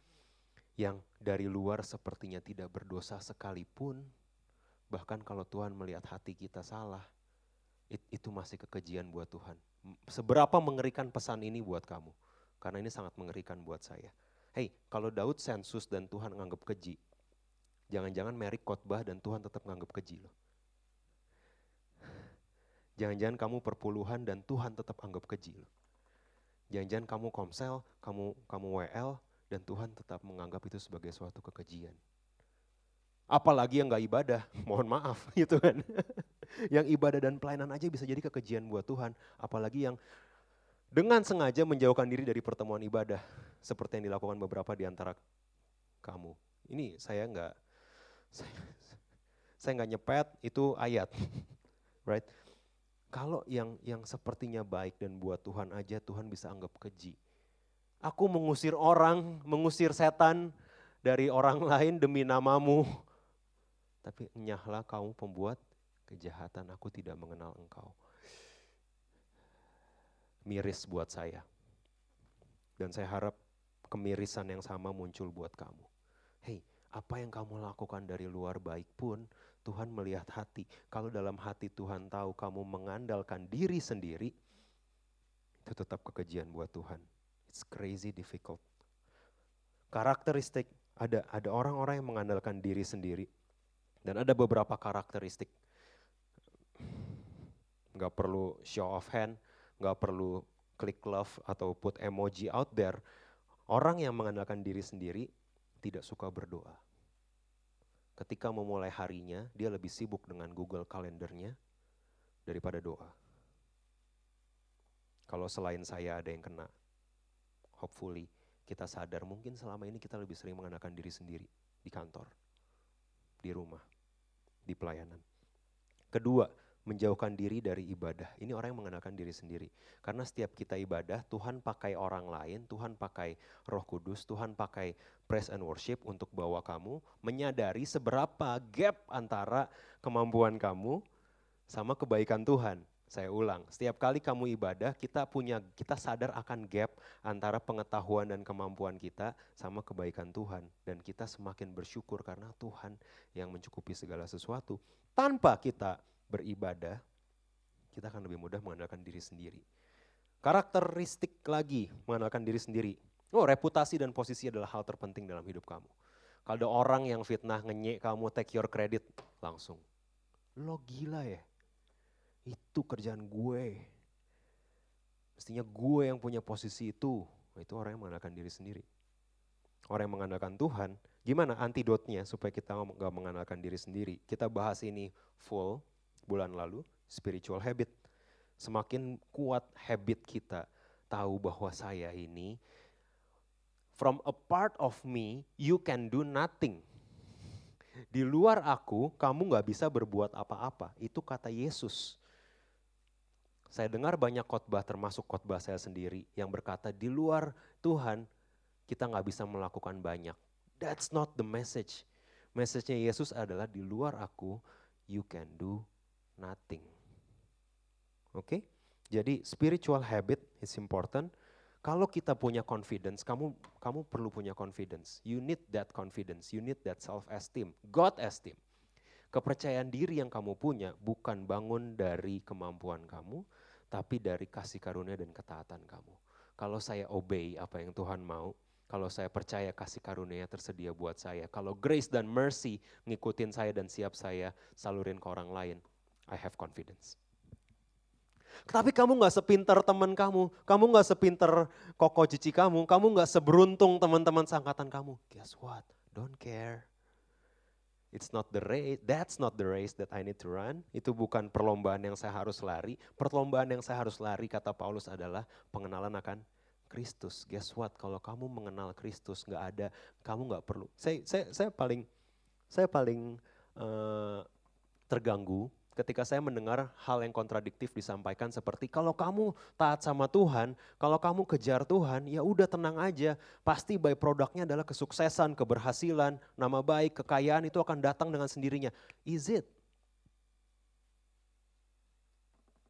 yang dari luar sepertinya tidak berdosa sekalipun, bahkan kalau Tuhan melihat hati kita salah, it, itu masih kekejian buat Tuhan. Seberapa mengerikan pesan ini buat kamu? Karena ini sangat mengerikan buat saya. Hei, kalau Daud sensus dan Tuhan nganggap keji, jangan-jangan Mary khotbah dan Tuhan tetap nganggap keji loh. Jangan-jangan kamu perpuluhan dan Tuhan tetap anggap keji loh. Jangan-jangan kamu komsel, kamu kamu WL dan Tuhan tetap menganggap itu sebagai suatu kekejian. Apalagi yang gak ibadah, mohon maaf gitu kan. yang ibadah dan pelayanan aja bisa jadi kekejian buat Tuhan. Apalagi yang dengan sengaja menjauhkan diri dari pertemuan ibadah. Seperti yang dilakukan beberapa di antara kamu. Ini saya nggak saya, saya nggak nyepet itu ayat, right? Kalau yang yang sepertinya baik dan buat Tuhan aja Tuhan bisa anggap keji. Aku mengusir orang, mengusir setan dari orang lain demi namamu. Tapi nyahlah kamu pembuat kejahatan, aku tidak mengenal engkau. Miris buat saya. Dan saya harap kemirisan yang sama muncul buat kamu. Hei, apa yang kamu lakukan dari luar baik pun, Tuhan melihat hati. Kalau dalam hati Tuhan tahu kamu mengandalkan diri sendiri, itu tetap kekejian buat Tuhan. It's crazy difficult. Karakteristik ada ada orang-orang yang mengandalkan diri sendiri dan ada beberapa karakteristik. Gak perlu show of hand, gak perlu klik love atau put emoji out there. Orang yang mengandalkan diri sendiri tidak suka berdoa ketika memulai harinya, dia lebih sibuk dengan Google Kalendernya daripada doa. Kalau selain saya ada yang kena, hopefully kita sadar mungkin selama ini kita lebih sering mengandalkan diri sendiri di kantor, di rumah, di pelayanan. Kedua, menjauhkan diri dari ibadah. Ini orang yang mengandalkan diri sendiri. Karena setiap kita ibadah, Tuhan pakai orang lain, Tuhan pakai roh kudus, Tuhan pakai praise and worship untuk bawa kamu menyadari seberapa gap antara kemampuan kamu sama kebaikan Tuhan. Saya ulang, setiap kali kamu ibadah, kita punya kita sadar akan gap antara pengetahuan dan kemampuan kita sama kebaikan Tuhan dan kita semakin bersyukur karena Tuhan yang mencukupi segala sesuatu. Tanpa kita beribadah, kita akan lebih mudah mengandalkan diri sendiri. Karakteristik lagi mengandalkan diri sendiri. Oh, reputasi dan posisi adalah hal terpenting dalam hidup kamu. Kalau ada orang yang fitnah, ngenyek kamu, take your credit, langsung. Lo gila ya? Itu kerjaan gue. Mestinya gue yang punya posisi itu. Itu orang yang mengandalkan diri sendiri. Orang yang mengandalkan Tuhan, gimana antidotnya supaya kita nggak mengandalkan diri sendiri? Kita bahas ini full bulan lalu, spiritual habit. Semakin kuat habit kita tahu bahwa saya ini from a part of me you can do nothing. Di luar aku kamu nggak bisa berbuat apa-apa. Itu kata Yesus. Saya dengar banyak khotbah termasuk khotbah saya sendiri yang berkata di luar Tuhan kita nggak bisa melakukan banyak. That's not the message. Message-nya Yesus adalah di luar aku you can do nothing. Oke? Okay? Jadi spiritual habit is important. Kalau kita punya confidence, kamu kamu perlu punya confidence. You need that confidence, you need that self esteem, God esteem. Kepercayaan diri yang kamu punya bukan bangun dari kemampuan kamu, tapi dari kasih karunia dan ketaatan kamu. Kalau saya obey apa yang Tuhan mau, kalau saya percaya kasih karunia tersedia buat saya, kalau grace dan mercy ngikutin saya dan siap saya salurin ke orang lain, I have confidence. Tapi kamu gak sepinter teman kamu, kamu gak sepinter koko cici kamu, kamu gak seberuntung teman-teman sangkatan kamu. Guess what? Don't care. It's not the race, that's not the race that I need to run. Itu bukan perlombaan yang saya harus lari. Perlombaan yang saya harus lari kata Paulus adalah pengenalan akan Kristus. Guess what? Kalau kamu mengenal Kristus, nggak ada, kamu nggak perlu. Saya, saya, saya paling, saya paling uh, terganggu ketika saya mendengar hal yang kontradiktif disampaikan seperti kalau kamu taat sama Tuhan, kalau kamu kejar Tuhan, ya udah tenang aja. Pasti by produknya adalah kesuksesan, keberhasilan, nama baik, kekayaan itu akan datang dengan sendirinya. Is it?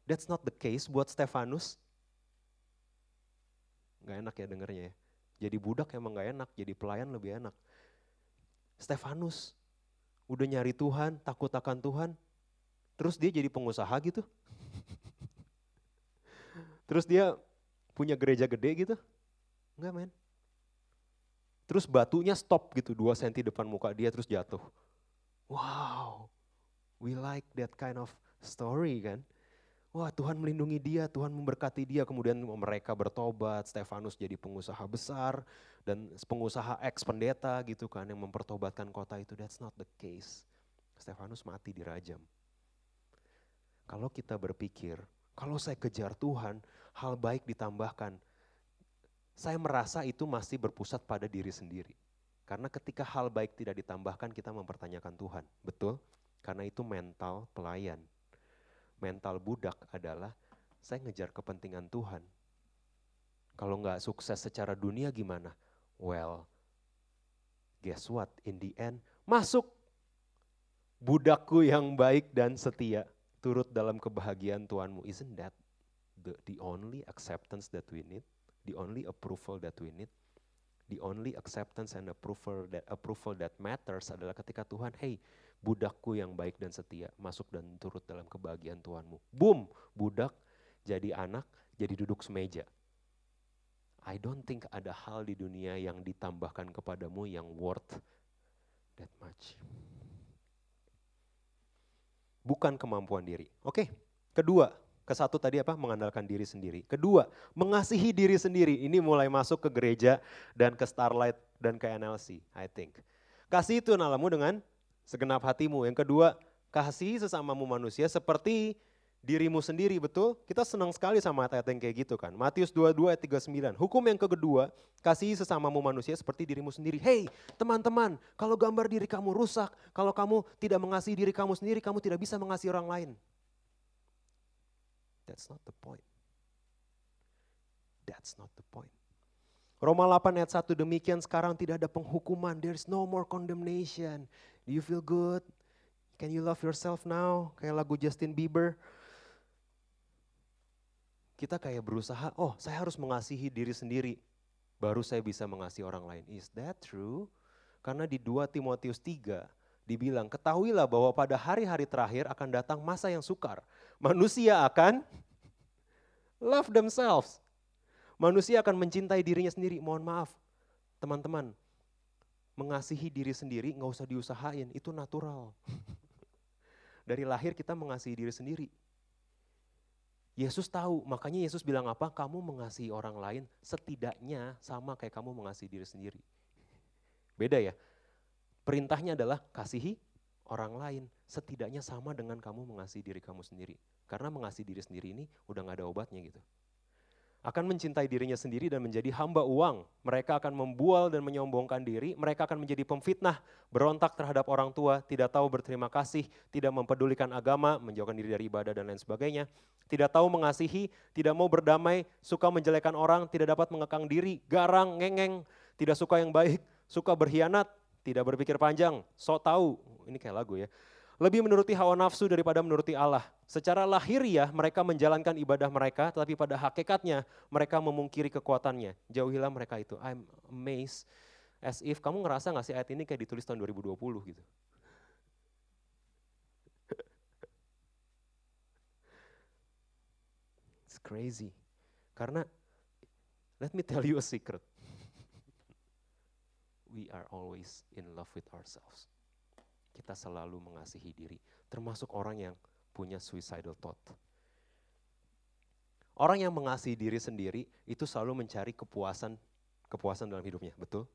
That's not the case buat Stefanus. Gak enak ya dengernya ya. Jadi budak emang gak enak, jadi pelayan lebih enak. Stefanus udah nyari Tuhan, takut akan Tuhan, Terus dia jadi pengusaha gitu. Terus dia punya gereja gede gitu. Enggak men. Terus batunya stop gitu, dua senti depan muka dia terus jatuh. Wow, we like that kind of story kan. Wah Tuhan melindungi dia, Tuhan memberkati dia, kemudian mereka bertobat, Stefanus jadi pengusaha besar, dan pengusaha ex pendeta gitu kan yang mempertobatkan kota itu. That's not the case. Stefanus mati dirajam. Kalau kita berpikir, kalau saya kejar Tuhan, hal baik ditambahkan. Saya merasa itu masih berpusat pada diri sendiri. Karena ketika hal baik tidak ditambahkan, kita mempertanyakan Tuhan. Betul? Karena itu mental pelayan. Mental budak adalah saya ngejar kepentingan Tuhan. Kalau nggak sukses secara dunia gimana? Well, guess what? In the end, masuk budakku yang baik dan setia turut dalam kebahagiaan Tuhanmu. Isn't that the, the only acceptance that we need? The only approval that we need? The only acceptance and approval that, approval that matters adalah ketika Tuhan, hey budakku yang baik dan setia, masuk dan turut dalam kebahagiaan Tuhanmu. Boom, budak jadi anak, jadi duduk semeja. I don't think ada hal di dunia yang ditambahkan kepadamu yang worth that much bukan kemampuan diri. Oke, kedua, ke satu tadi apa? Mengandalkan diri sendiri. Kedua, mengasihi diri sendiri. Ini mulai masuk ke gereja dan ke Starlight dan ke NLC, I think. Kasih itu nalamu dengan segenap hatimu. Yang kedua, kasih sesamamu manusia seperti dirimu sendiri, betul? Kita senang sekali sama ayat yang kayak gitu kan. Matius 22 ayat 39. Hukum yang kedua, kasih sesamamu manusia seperti dirimu sendiri. Hei teman-teman, kalau gambar diri kamu rusak, kalau kamu tidak mengasihi diri kamu sendiri, kamu tidak bisa mengasihi orang lain. That's not the point. That's not the point. Roma 8 ayat 1 demikian sekarang tidak ada penghukuman. There's no more condemnation. Do you feel good? Can you love yourself now? Kayak lagu Justin Bieber kita kayak berusaha, oh saya harus mengasihi diri sendiri, baru saya bisa mengasihi orang lain. Is that true? Karena di 2 Timotius 3 dibilang, ketahuilah bahwa pada hari-hari terakhir akan datang masa yang sukar. Manusia akan love themselves. Manusia akan mencintai dirinya sendiri. Mohon maaf, teman-teman, mengasihi diri sendiri nggak usah diusahain, itu natural. Dari lahir kita mengasihi diri sendiri. Yesus tahu, makanya Yesus bilang apa? Kamu mengasihi orang lain setidaknya sama kayak kamu mengasihi diri sendiri. Beda ya. Perintahnya adalah kasihi orang lain setidaknya sama dengan kamu mengasihi diri kamu sendiri. Karena mengasihi diri sendiri ini udah gak ada obatnya gitu akan mencintai dirinya sendiri dan menjadi hamba uang. Mereka akan membual dan menyombongkan diri, mereka akan menjadi pemfitnah, berontak terhadap orang tua, tidak tahu berterima kasih, tidak mempedulikan agama, menjauhkan diri dari ibadah dan lain sebagainya. Tidak tahu mengasihi, tidak mau berdamai, suka menjelekan orang, tidak dapat mengekang diri, garang, ngengeng, tidak suka yang baik, suka berkhianat, tidak berpikir panjang, sok tahu. Ini kayak lagu ya lebih menuruti hawa nafsu daripada menuruti Allah. Secara lahiriah mereka menjalankan ibadah mereka, tetapi pada hakikatnya mereka memungkiri kekuatannya. Jauhilah mereka itu. I'm amazed as if kamu ngerasa gak sih ayat ini kayak ditulis tahun 2020 gitu. It's crazy. Karena let me tell you a secret. We are always in love with ourselves kita selalu mengasihi diri, termasuk orang yang punya suicidal thought. Orang yang mengasihi diri sendiri itu selalu mencari kepuasan kepuasan dalam hidupnya, betul?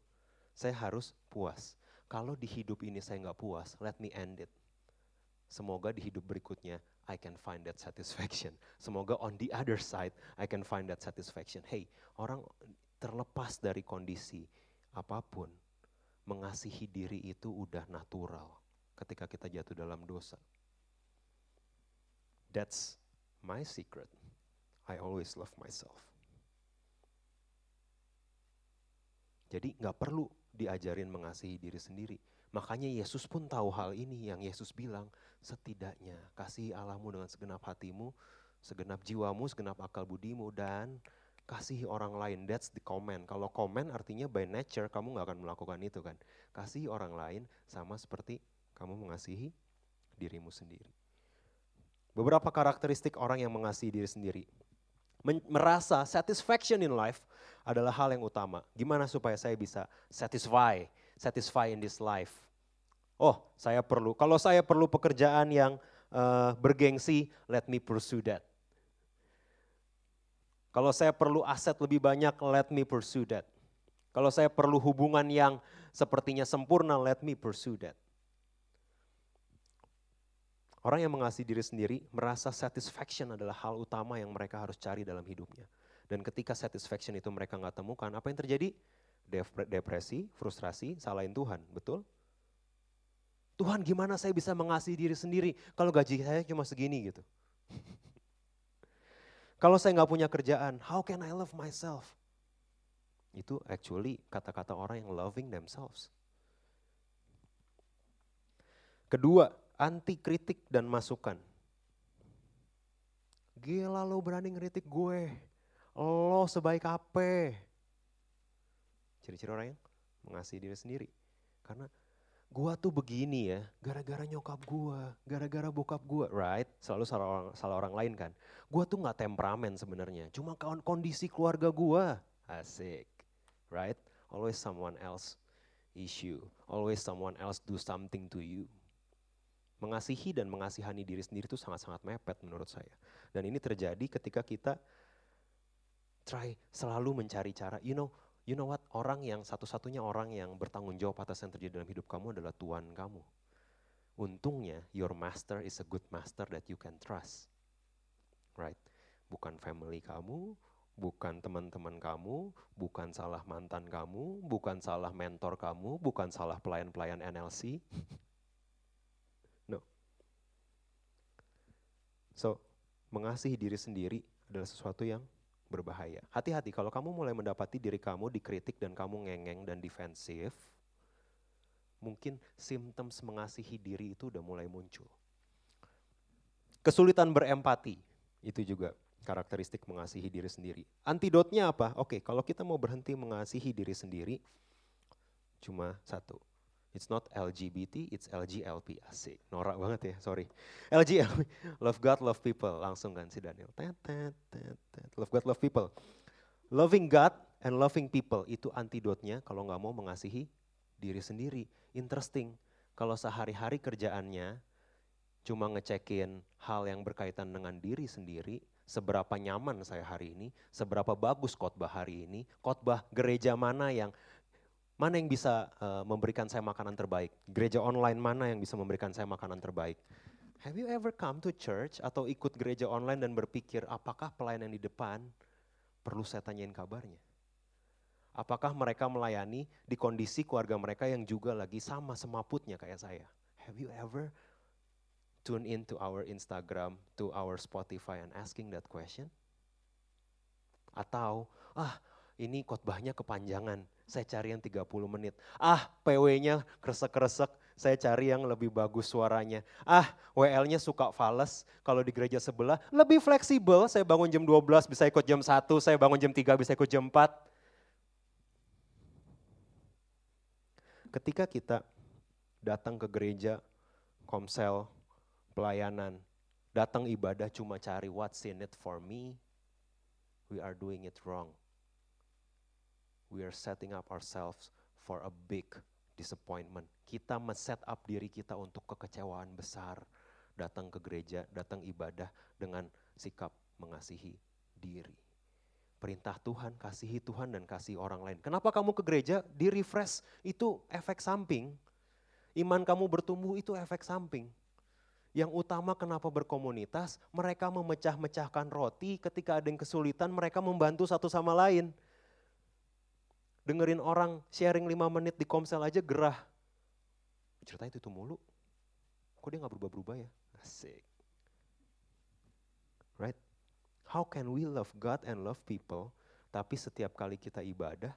Saya harus puas. Kalau di hidup ini saya nggak puas, let me end it. Semoga di hidup berikutnya I can find that satisfaction. Semoga on the other side I can find that satisfaction. Hey, orang terlepas dari kondisi apa pun, mengasihi diri itu udah natural ketika kita jatuh dalam dosa. That's my secret. I always love myself. Jadi nggak perlu diajarin mengasihi diri sendiri. Makanya Yesus pun tahu hal ini yang Yesus bilang, setidaknya kasih Allahmu dengan segenap hatimu, segenap jiwamu, segenap akal budimu, dan kasih orang lain. That's the comment. Kalau comment artinya by nature kamu nggak akan melakukan itu kan. Kasih orang lain sama seperti kamu mengasihi dirimu sendiri. Beberapa karakteristik orang yang mengasihi diri sendiri. merasa satisfaction in life adalah hal yang utama. Gimana supaya saya bisa satisfy, satisfy in this life. Oh, saya perlu. Kalau saya perlu pekerjaan yang uh, bergengsi, let me pursue that. Kalau saya perlu aset lebih banyak, let me pursue that. Kalau saya perlu hubungan yang sepertinya sempurna, let me pursue that. Orang yang mengasihi diri sendiri merasa satisfaction adalah hal utama yang mereka harus cari dalam hidupnya. Dan ketika satisfaction itu mereka nggak temukan, apa yang terjadi? Depresi, frustrasi, salahin Tuhan, betul? Tuhan gimana saya bisa mengasihi diri sendiri kalau gaji saya cuma segini gitu. kalau saya nggak punya kerjaan, how can I love myself? Itu actually kata-kata orang yang loving themselves. Kedua, anti kritik dan masukan. Gila lo berani ngeritik gue. Lo sebaik apa? Ciri-ciri orang yang mengasihi diri sendiri. Karena gua tuh begini ya, gara-gara nyokap gua, gara-gara bokap gua, right? Selalu salah orang, salah orang lain kan. Gua tuh nggak temperamen sebenarnya, cuma kondisi keluarga gua. Asik, right? Always someone else issue, always someone else do something to you. Mengasihi dan mengasihani diri sendiri itu sangat-sangat mepet menurut saya. Dan ini terjadi ketika kita try selalu mencari cara, you know, you know what, orang yang satu-satunya orang yang bertanggung jawab atas yang terjadi dalam hidup kamu adalah Tuhan kamu. Untungnya your master is a good master that you can trust. Right? Bukan family kamu, bukan teman-teman kamu, bukan salah mantan kamu, bukan salah mentor kamu, bukan salah pelayan-pelayan NLC. So, mengasihi diri sendiri adalah sesuatu yang berbahaya. Hati-hati kalau kamu mulai mendapati diri kamu dikritik dan kamu ngengeng dan defensif, mungkin symptoms mengasihi diri itu udah mulai muncul. Kesulitan berempati, itu juga karakteristik mengasihi diri sendiri. Antidotnya apa? Oke, kalau kita mau berhenti mengasihi diri sendiri, cuma satu, It's not LGBT, it's LGLP. Asik, norak banget ya, sorry. LGLP, love God, love people. Langsung kan si Daniel. Love God, love people. Loving God and loving people itu antidotnya kalau nggak mau mengasihi diri sendiri. Interesting, kalau sehari-hari kerjaannya cuma ngecekin hal yang berkaitan dengan diri sendiri, seberapa nyaman saya hari ini, seberapa bagus khotbah hari ini, khotbah gereja mana yang Mana yang bisa uh, memberikan saya makanan terbaik? Gereja online mana yang bisa memberikan saya makanan terbaik? Have you ever come to church atau ikut gereja online dan berpikir apakah pelayanan di depan perlu saya tanyain kabarnya? Apakah mereka melayani di kondisi keluarga mereka yang juga lagi sama semaputnya kayak saya? Have you ever tune into our Instagram, to our Spotify and asking that question? Atau, ah ini khotbahnya kepanjangan, saya cari yang 30 menit. Ah, PW-nya kresek-kresek, saya cari yang lebih bagus suaranya. Ah, WL-nya suka fales, kalau di gereja sebelah lebih fleksibel, saya bangun jam 12 bisa ikut jam 1, saya bangun jam 3 bisa ikut jam 4. Ketika kita datang ke gereja, komsel, pelayanan, datang ibadah cuma cari what's in it for me, we are doing it wrong we are setting up ourselves for a big disappointment. Kita men-set up diri kita untuk kekecewaan besar. Datang ke gereja, datang ibadah dengan sikap mengasihi diri. Perintah Tuhan, kasihi Tuhan dan kasih orang lain. Kenapa kamu ke gereja? Di refresh itu efek samping. Iman kamu bertumbuh itu efek samping. Yang utama kenapa berkomunitas, mereka memecah-mecahkan roti ketika ada yang kesulitan, mereka membantu satu sama lain. Dengerin orang sharing 5 menit di komsel aja gerah. Cerita itu, itu mulu. Kok dia gak berubah-berubah ya? Asik. Right? How can we love God and love people, tapi setiap kali kita ibadah,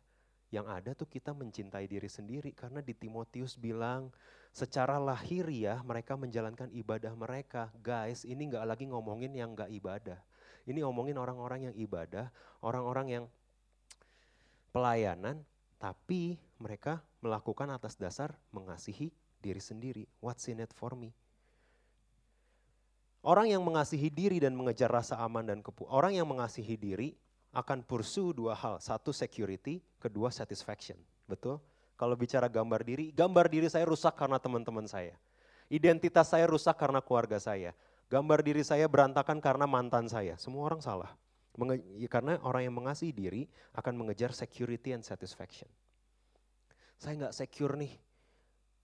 yang ada tuh kita mencintai diri sendiri. Karena di Timotius bilang, secara lahiriah mereka menjalankan ibadah mereka. Guys, ini nggak lagi ngomongin yang nggak ibadah. Ini ngomongin orang-orang yang ibadah, orang-orang yang pelayanan, tapi mereka melakukan atas dasar mengasihi diri sendiri. What's in it for me? Orang yang mengasihi diri dan mengejar rasa aman dan kepu, orang yang mengasihi diri akan pursue dua hal. Satu security, kedua satisfaction. Betul? Kalau bicara gambar diri, gambar diri saya rusak karena teman-teman saya. Identitas saya rusak karena keluarga saya. Gambar diri saya berantakan karena mantan saya. Semua orang salah. Menge ya karena orang yang mengasihi diri akan mengejar security and satisfaction. Saya nggak secure nih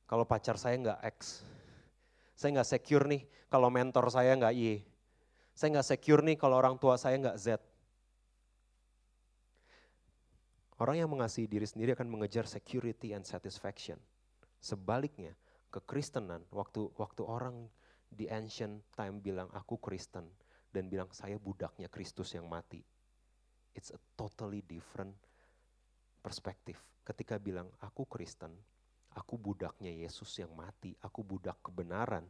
kalau pacar saya nggak X. Saya nggak secure nih kalau mentor saya nggak Y. Saya nggak secure nih kalau orang tua saya nggak Z. Orang yang mengasihi diri sendiri akan mengejar security and satisfaction. Sebaliknya, kekristenan, waktu waktu orang di ancient time bilang aku Kristen dan bilang saya budaknya Kristus yang mati. It's a totally different perspektif. Ketika bilang aku Kristen, aku budaknya Yesus yang mati, aku budak kebenaran.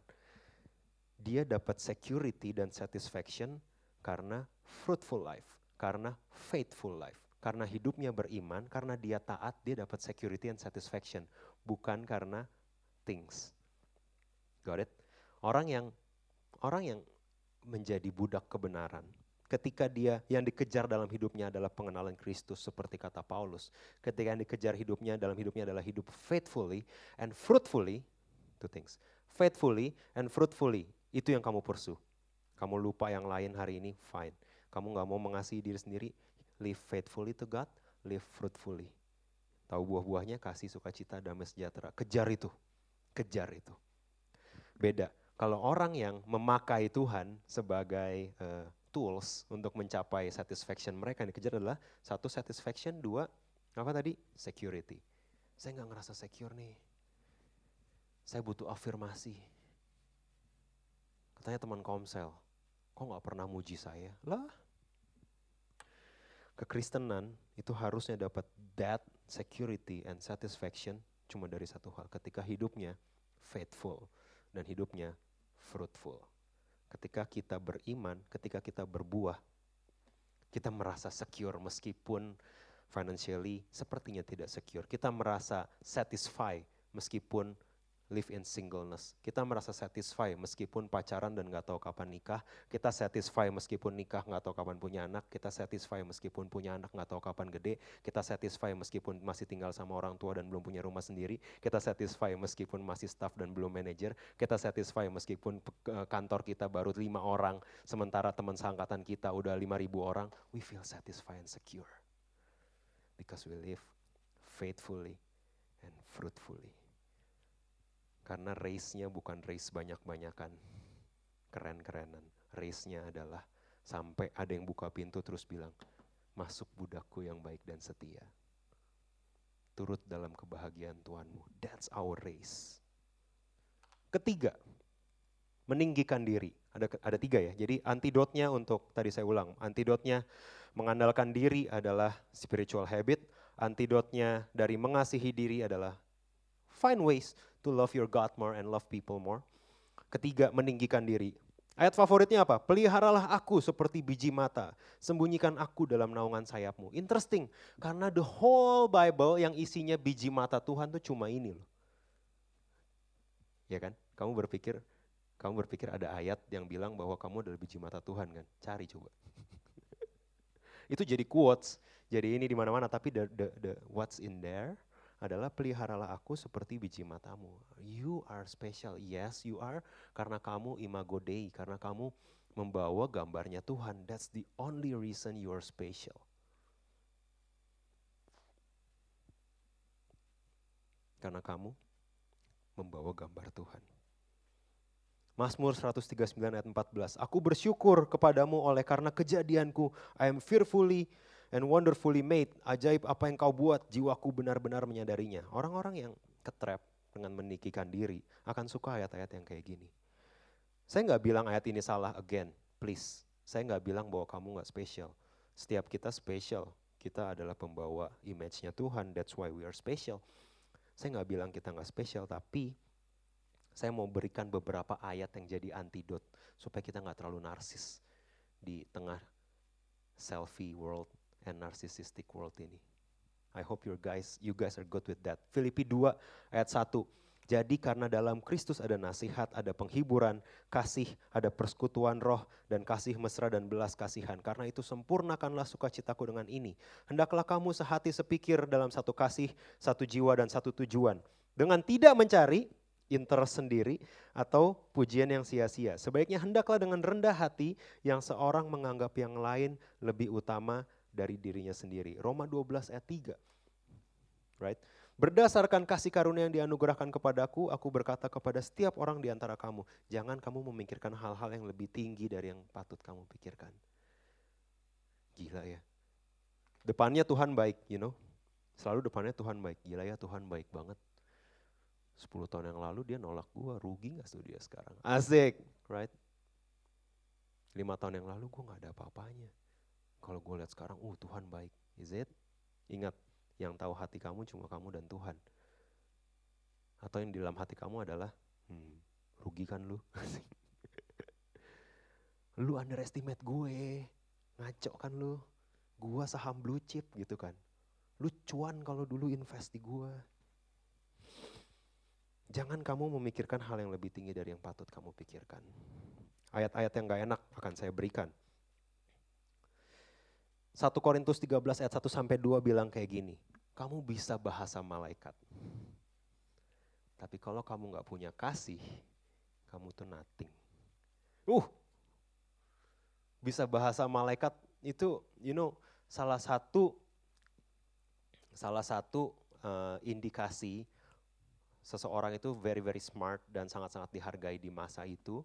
Dia dapat security dan satisfaction karena fruitful life, karena faithful life. Karena hidupnya beriman, karena dia taat, dia dapat security and satisfaction. Bukan karena things. Got it? Orang yang orang yang menjadi budak kebenaran, ketika dia yang dikejar dalam hidupnya adalah pengenalan Kristus seperti kata Paulus. Ketika yang dikejar hidupnya dalam hidupnya adalah hidup faithfully and fruitfully, two things. Faithfully and fruitfully, itu yang kamu pursue. Kamu lupa yang lain hari ini, fine. Kamu nggak mau mengasihi diri sendiri, live faithfully to God, live fruitfully. Tahu buah-buahnya kasih sukacita damai sejahtera. Kejar itu. Kejar itu. Beda. Kalau orang yang memakai Tuhan sebagai uh, tools untuk mencapai satisfaction mereka yang dikejar adalah satu satisfaction, dua apa tadi? Security. Saya nggak ngerasa secure nih. Saya butuh afirmasi. Katanya teman komsel, kok nggak pernah muji saya? Lah, kekristenan itu harusnya dapat that security and satisfaction cuma dari satu hal. Ketika hidupnya faithful dan hidupnya fruitful. Ketika kita beriman, ketika kita berbuah, kita merasa secure meskipun financially sepertinya tidak secure. Kita merasa satisfied meskipun live in singleness. Kita merasa satisfy meskipun pacaran dan nggak tahu kapan nikah. Kita satisfy meskipun nikah nggak tahu kapan punya anak. Kita satisfy meskipun punya anak nggak tahu kapan gede. Kita satisfy meskipun masih tinggal sama orang tua dan belum punya rumah sendiri. Kita satisfy meskipun masih staff dan belum manajer. Kita satisfy meskipun kantor kita baru lima orang, sementara teman seangkatan kita udah lima ribu orang. We feel satisfied and secure because we live faithfully and fruitfully. Karena race-nya bukan race banyak-banyakan, keren-kerenan. Race-nya adalah sampai ada yang buka pintu terus bilang, masuk budakku yang baik dan setia. Turut dalam kebahagiaan Tuhanmu. That's our race. Ketiga, meninggikan diri. Ada ada tiga ya. Jadi antidotnya untuk tadi saya ulang, antidotnya mengandalkan diri adalah spiritual habit. Antidotnya dari mengasihi diri adalah find ways to love your God more and love people more. Ketiga, meninggikan diri. Ayat favoritnya apa? Peliharalah aku seperti biji mata, sembunyikan aku dalam naungan sayapmu. Interesting, karena the whole Bible yang isinya biji mata Tuhan tuh cuma ini loh. Ya kan? Kamu berpikir, kamu berpikir ada ayat yang bilang bahwa kamu adalah biji mata Tuhan kan? Cari coba. Itu jadi quotes, jadi ini di mana-mana. Tapi the, the, the what's in there adalah peliharalah aku seperti biji matamu. You are special. Yes, you are. Karena kamu imago Dei, karena kamu membawa gambarnya Tuhan. That's the only reason you are special. Karena kamu membawa gambar Tuhan. Mazmur 139 ayat 14. Aku bersyukur kepadamu oleh karena kejadianku. I am fearfully and wonderfully made. Ajaib apa yang kau buat, jiwaku benar-benar menyadarinya. Orang-orang yang ketrap dengan meninggikan diri akan suka ayat-ayat yang kayak gini. Saya nggak bilang ayat ini salah again, please. Saya nggak bilang bahwa kamu nggak spesial. Setiap kita spesial. Kita adalah pembawa image-nya Tuhan, that's why we are special. Saya nggak bilang kita nggak spesial, tapi saya mau berikan beberapa ayat yang jadi antidot supaya kita nggak terlalu narsis di tengah selfie world and narcissistic world ini. I hope you guys you guys are good with that. Filipi 2 ayat 1. Jadi karena dalam Kristus ada nasihat, ada penghiburan, kasih, ada persekutuan roh, dan kasih mesra dan belas kasihan. Karena itu sempurnakanlah sukacitaku dengan ini. Hendaklah kamu sehati sepikir dalam satu kasih, satu jiwa, dan satu tujuan. Dengan tidak mencari interest sendiri atau pujian yang sia-sia. Sebaiknya hendaklah dengan rendah hati yang seorang menganggap yang lain lebih utama dari dirinya sendiri. Roma 12 ayat 3. Right? Berdasarkan kasih karunia yang dianugerahkan kepadaku, aku berkata kepada setiap orang di antara kamu, jangan kamu memikirkan hal-hal yang lebih tinggi dari yang patut kamu pikirkan. Gila ya. Depannya Tuhan baik, you know. Selalu depannya Tuhan baik. Gila ya Tuhan baik banget. 10 tahun yang lalu dia nolak gua, rugi gak tuh dia sekarang? Asik, right? 5 tahun yang lalu gua gak ada apa-apanya. Kalau gue lihat sekarang, uh Tuhan baik. Is it? Ingat, yang tahu hati kamu cuma kamu dan Tuhan. Atau yang di dalam hati kamu adalah, hmm, rugi kan lu? lu underestimate gue, ngaco kan lu? Gua saham blue chip gitu kan. Lu cuan kalau dulu invest di gua. Jangan kamu memikirkan hal yang lebih tinggi dari yang patut kamu pikirkan. Ayat-ayat yang gak enak akan saya berikan. 1 Korintus 13 ayat 1 sampai 2 bilang kayak gini, kamu bisa bahasa malaikat. Tapi kalau kamu nggak punya kasih, kamu tuh nothing. Uh, bisa bahasa malaikat itu, you know, salah satu salah satu uh, indikasi seseorang itu very very smart dan sangat-sangat dihargai di masa itu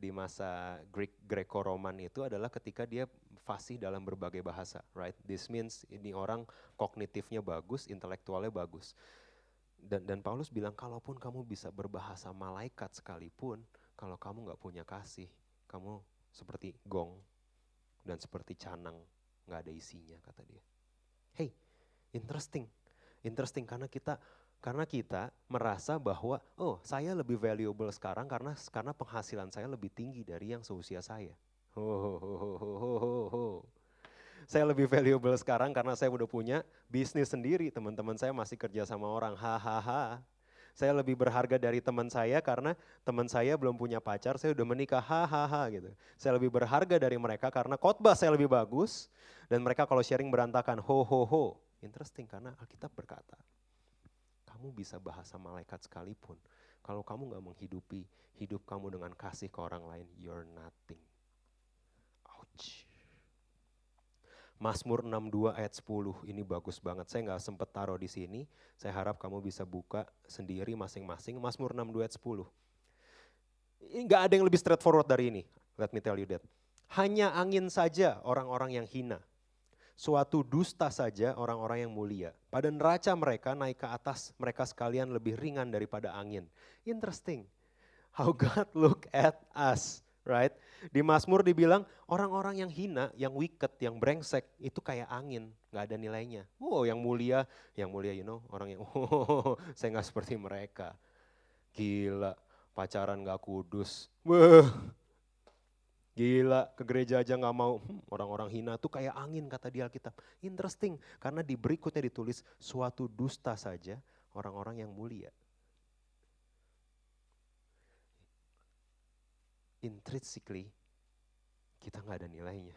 di masa Greek Greco-Roman itu adalah ketika dia fasih dalam berbagai bahasa, right? This means ini orang kognitifnya bagus, intelektualnya bagus. Dan, dan Paulus bilang, kalaupun kamu bisa berbahasa malaikat sekalipun, kalau kamu nggak punya kasih, kamu seperti gong dan seperti canang, nggak ada isinya, kata dia. Hey, interesting, interesting karena kita karena kita merasa bahwa oh saya lebih valuable sekarang karena karena penghasilan saya lebih tinggi dari yang seusia saya. Ho, ho, ho, ho, ho, ho. Saya lebih valuable sekarang karena saya udah punya bisnis sendiri. Teman-teman saya masih kerja sama orang. Hahaha. Saya lebih berharga dari teman saya karena teman saya belum punya pacar, saya udah menikah. Hahaha gitu. Saya lebih berharga dari mereka karena khotbah saya lebih bagus dan mereka kalau sharing berantakan. Ho ho ho. Interesting karena Alkitab berkata, kamu bisa bahasa malaikat sekalipun, kalau kamu nggak menghidupi hidup kamu dengan kasih ke orang lain, you're nothing. Ouch. Mazmur 62 ayat 10 ini bagus banget. Saya nggak sempet taruh di sini. Saya harap kamu bisa buka sendiri masing-masing. Mazmur 62 ayat 10. Ini nggak ada yang lebih straightforward dari ini. Let me tell you that. Hanya angin saja orang-orang yang hina suatu dusta saja orang-orang yang mulia. Pada neraca mereka naik ke atas, mereka sekalian lebih ringan daripada angin. Interesting. How God look at us, right? Di Mazmur dibilang orang-orang yang hina, yang wicked, yang brengsek itu kayak angin, nggak ada nilainya. Oh, yang mulia, yang mulia, you know, orang yang, oh, saya nggak seperti mereka. Gila, pacaran nggak kudus. Wah, Gila, ke gereja aja nggak mau. Hmm, orang-orang hina tuh kayak angin kata di Alkitab. Interesting, karena di berikutnya ditulis suatu dusta saja orang-orang yang mulia. Intrinsically, kita nggak ada nilainya.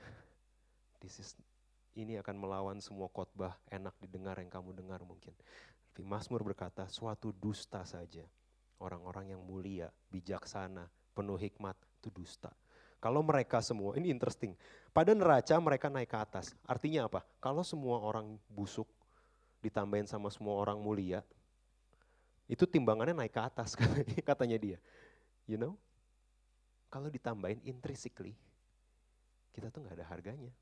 This is, ini akan melawan semua khotbah enak didengar yang kamu dengar mungkin. Tapi Mazmur berkata, suatu dusta saja orang-orang yang mulia, bijaksana, penuh hikmat, itu dusta kalau mereka semua, ini interesting. Pada neraca mereka naik ke atas. Artinya apa? Kalau semua orang busuk ditambahin sama semua orang mulia, itu timbangannya naik ke atas katanya dia. You know? kalau ditambahin intrinsically, kita tuh nggak ada harganya.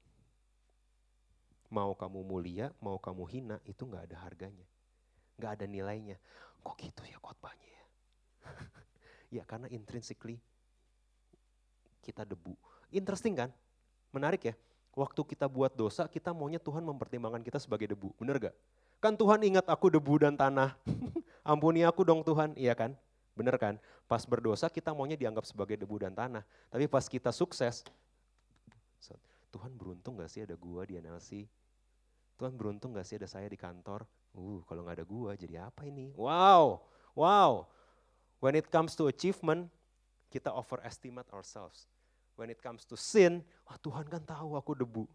Mau kamu mulia, mau kamu hina, itu nggak ada harganya. Nggak ada nilainya. Kok gitu ya khotbahnya ya? ya karena intrinsically kita debu. Interesting kan? Menarik ya? Waktu kita buat dosa, kita maunya Tuhan mempertimbangkan kita sebagai debu. Bener gak? Kan Tuhan ingat aku debu dan tanah. Ampuni aku dong Tuhan, iya kan? Bener kan? Pas berdosa kita maunya dianggap sebagai debu dan tanah. Tapi pas kita sukses, Tuhan beruntung gak sih ada gua di NLC? Tuhan beruntung gak sih ada saya di kantor? Uh, kalau gak ada gua jadi apa ini? Wow, wow. When it comes to achievement, kita overestimate ourselves when it comes to sin, wah Tuhan kan tahu aku debu.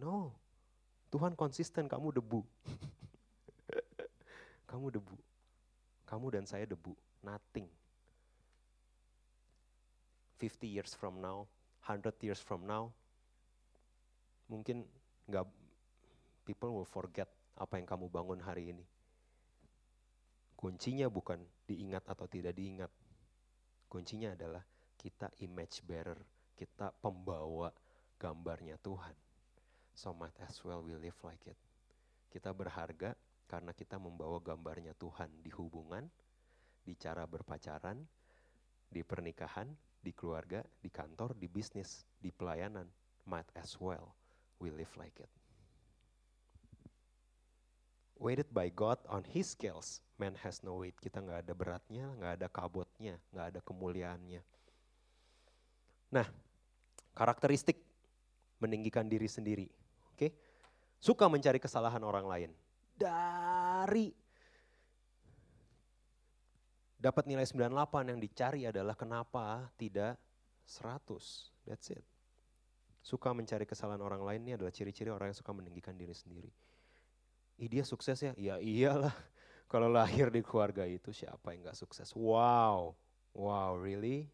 No, Tuhan konsisten kamu debu. kamu debu. Kamu dan saya debu, nothing. 50 years from now, 100 years from now, mungkin nggak people will forget apa yang kamu bangun hari ini. Kuncinya bukan diingat atau tidak diingat. Kuncinya adalah kita image bearer kita pembawa gambarnya Tuhan. So might as well we live like it. Kita berharga karena kita membawa gambarnya Tuhan di hubungan, di cara berpacaran, di pernikahan, di keluarga, di kantor, di bisnis, di pelayanan. Might as well we live like it. Weighted by God on His scales, man has no weight. Kita nggak ada beratnya, nggak ada kabotnya, nggak ada kemuliaannya. Nah, karakteristik meninggikan diri sendiri. Oke. Suka mencari kesalahan orang lain. Dari dapat nilai 98 yang dicari adalah kenapa tidak 100. That's it. Suka mencari kesalahan orang lain ini adalah ciri-ciri orang yang suka meninggikan diri sendiri. Ih dia sukses ya? Ya iyalah. Kalau lahir di keluarga itu siapa yang gak sukses? Wow. Wow, really?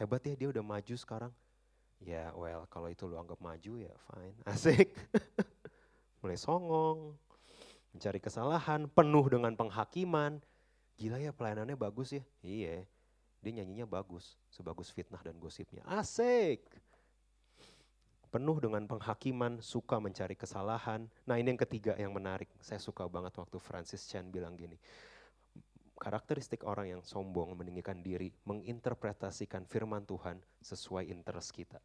Hebat ya dia udah maju sekarang. Ya well kalau itu lu anggap maju ya fine, asik. Mulai songong, mencari kesalahan, penuh dengan penghakiman. Gila ya pelayanannya bagus ya, iya. Dia nyanyinya bagus, sebagus fitnah dan gosipnya. Asik. Penuh dengan penghakiman, suka mencari kesalahan. Nah ini yang ketiga yang menarik. Saya suka banget waktu Francis Chan bilang gini karakteristik orang yang sombong, meninggikan diri, menginterpretasikan firman Tuhan sesuai interest kita.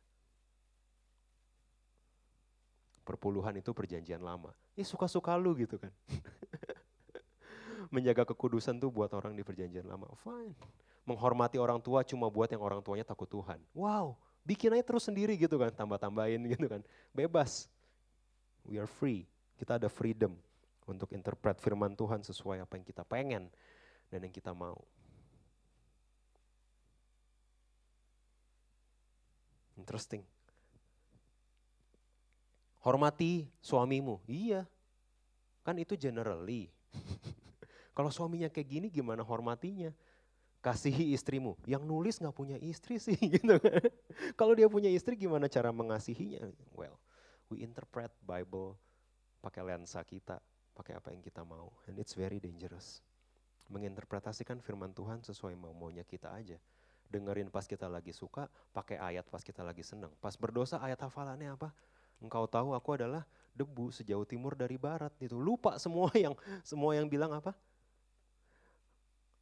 Perpuluhan itu perjanjian lama. Ya suka-suka lu gitu kan. Menjaga kekudusan tuh buat orang di perjanjian lama. Fine. Menghormati orang tua cuma buat yang orang tuanya takut Tuhan. Wow, bikin aja terus sendiri gitu kan, tambah-tambahin gitu kan. Bebas. We are free. Kita ada freedom untuk interpret firman Tuhan sesuai apa yang kita pengen dan yang kita mau. Interesting. Hormati suamimu. Iya. Kan itu generally. Kalau suaminya kayak gini gimana hormatinya? Kasihi istrimu. Yang nulis nggak punya istri sih gitu kan. Kalau dia punya istri gimana cara mengasihinya? Well, we interpret Bible pakai lensa kita, pakai apa yang kita mau. And it's very dangerous menginterpretasikan firman Tuhan sesuai mau-maunya kita aja. Dengerin pas kita lagi suka, pakai ayat pas kita lagi senang. Pas berdosa ayat hafalannya apa? Engkau tahu aku adalah debu sejauh timur dari barat itu. Lupa semua yang semua yang bilang apa?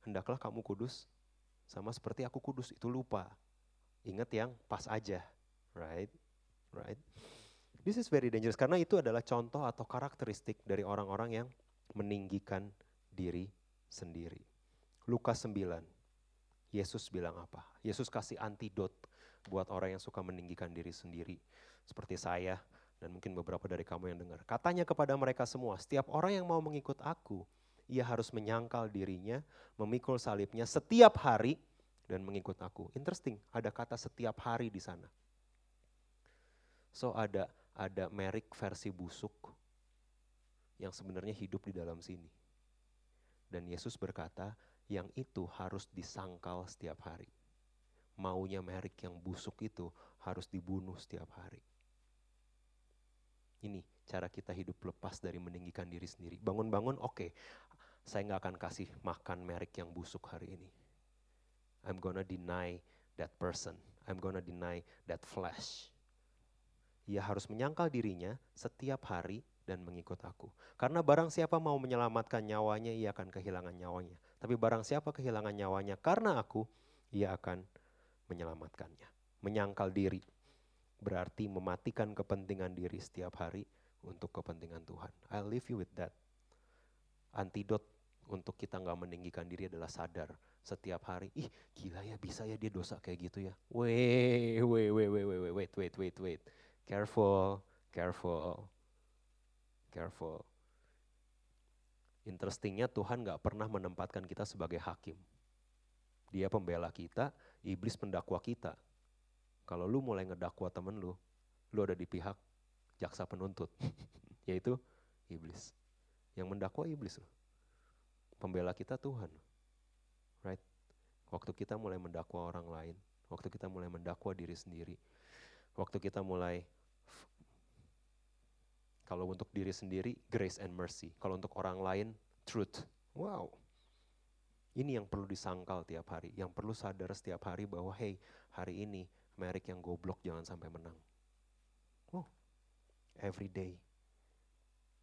Hendaklah kamu kudus sama seperti aku kudus itu lupa. Ingat yang pas aja, right? Right? This is very dangerous karena itu adalah contoh atau karakteristik dari orang-orang yang meninggikan diri sendiri. Lukas 9, Yesus bilang apa? Yesus kasih antidot buat orang yang suka meninggikan diri sendiri. Seperti saya dan mungkin beberapa dari kamu yang dengar. Katanya kepada mereka semua, setiap orang yang mau mengikut aku, ia harus menyangkal dirinya, memikul salibnya setiap hari dan mengikut aku. Interesting, ada kata setiap hari di sana. So ada ada merik versi busuk yang sebenarnya hidup di dalam sini. Dan Yesus berkata, yang itu harus disangkal setiap hari. Maunya merik yang busuk itu harus dibunuh setiap hari. Ini cara kita hidup lepas dari meninggikan diri sendiri. Bangun-bangun, oke, okay, saya nggak akan kasih makan merik yang busuk hari ini. I'm gonna deny that person. I'm gonna deny that flesh. Ia harus menyangkal dirinya setiap hari dan mengikut aku. Karena barang siapa mau menyelamatkan nyawanya, ia akan kehilangan nyawanya. Tapi barang siapa kehilangan nyawanya karena aku, ia akan menyelamatkannya. Menyangkal diri berarti mematikan kepentingan diri setiap hari untuk kepentingan Tuhan. I'll leave you with that. Antidot untuk kita nggak meninggikan diri adalah sadar setiap hari. Ih gila ya bisa ya dia dosa kayak gitu ya. Wait, wait, wait, wait, wait, wait, wait, wait, wait. Careful, careful, careful. Interestingnya Tuhan nggak pernah menempatkan kita sebagai hakim. Dia pembela kita, iblis pendakwa kita. Kalau lu mulai ngedakwa temen lu, lu ada di pihak jaksa penuntut, yaitu iblis. Yang mendakwa iblis. Pembela kita Tuhan. Right? Waktu kita mulai mendakwa orang lain, waktu kita mulai mendakwa diri sendiri, waktu kita mulai kalau untuk diri sendiri grace and mercy, kalau untuk orang lain truth. Wow. Ini yang perlu disangkal tiap hari, yang perlu sadar setiap hari bahwa hey, hari ini Merek yang goblok jangan sampai menang. Oh, every day.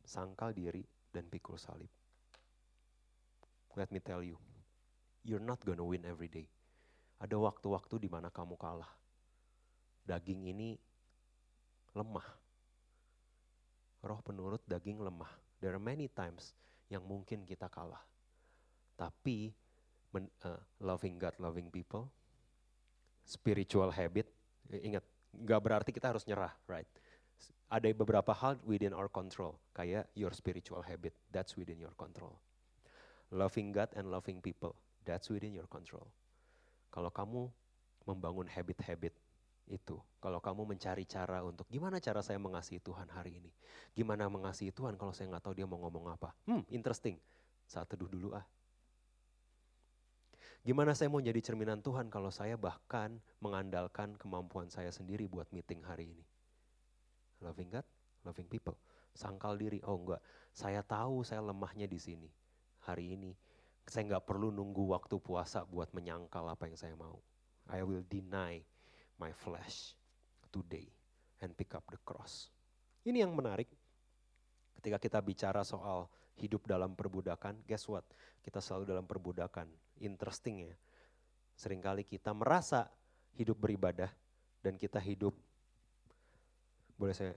Sangkal diri dan pikul salib. Let me tell you, you're not gonna win every day. Ada waktu-waktu di mana kamu kalah. Daging ini lemah. Roh penurut daging lemah. There are many times yang mungkin kita kalah. Tapi men, uh, loving God, loving people, spiritual habit, ingat, nggak berarti kita harus nyerah, right? Ada beberapa hal within our control, kayak your spiritual habit, that's within your control. Loving God and loving people, that's within your control. Kalau kamu membangun habit-habit itu, kalau kamu mencari cara untuk gimana cara saya mengasihi Tuhan hari ini, gimana mengasihi Tuhan kalau saya nggak tahu dia mau ngomong apa, hmm interesting, saat teduh dulu ah, Gimana saya mau jadi cerminan Tuhan kalau saya bahkan mengandalkan kemampuan saya sendiri buat meeting hari ini. Loving God, loving people. Sangkal diri, oh enggak, saya tahu saya lemahnya di sini. Hari ini, saya nggak perlu nunggu waktu puasa buat menyangkal apa yang saya mau. I will deny my flesh today and pick up the cross. Ini yang menarik ketika kita bicara soal hidup dalam perbudakan, guess what? Kita selalu dalam perbudakan. Interesting ya. Seringkali kita merasa hidup beribadah dan kita hidup, boleh saya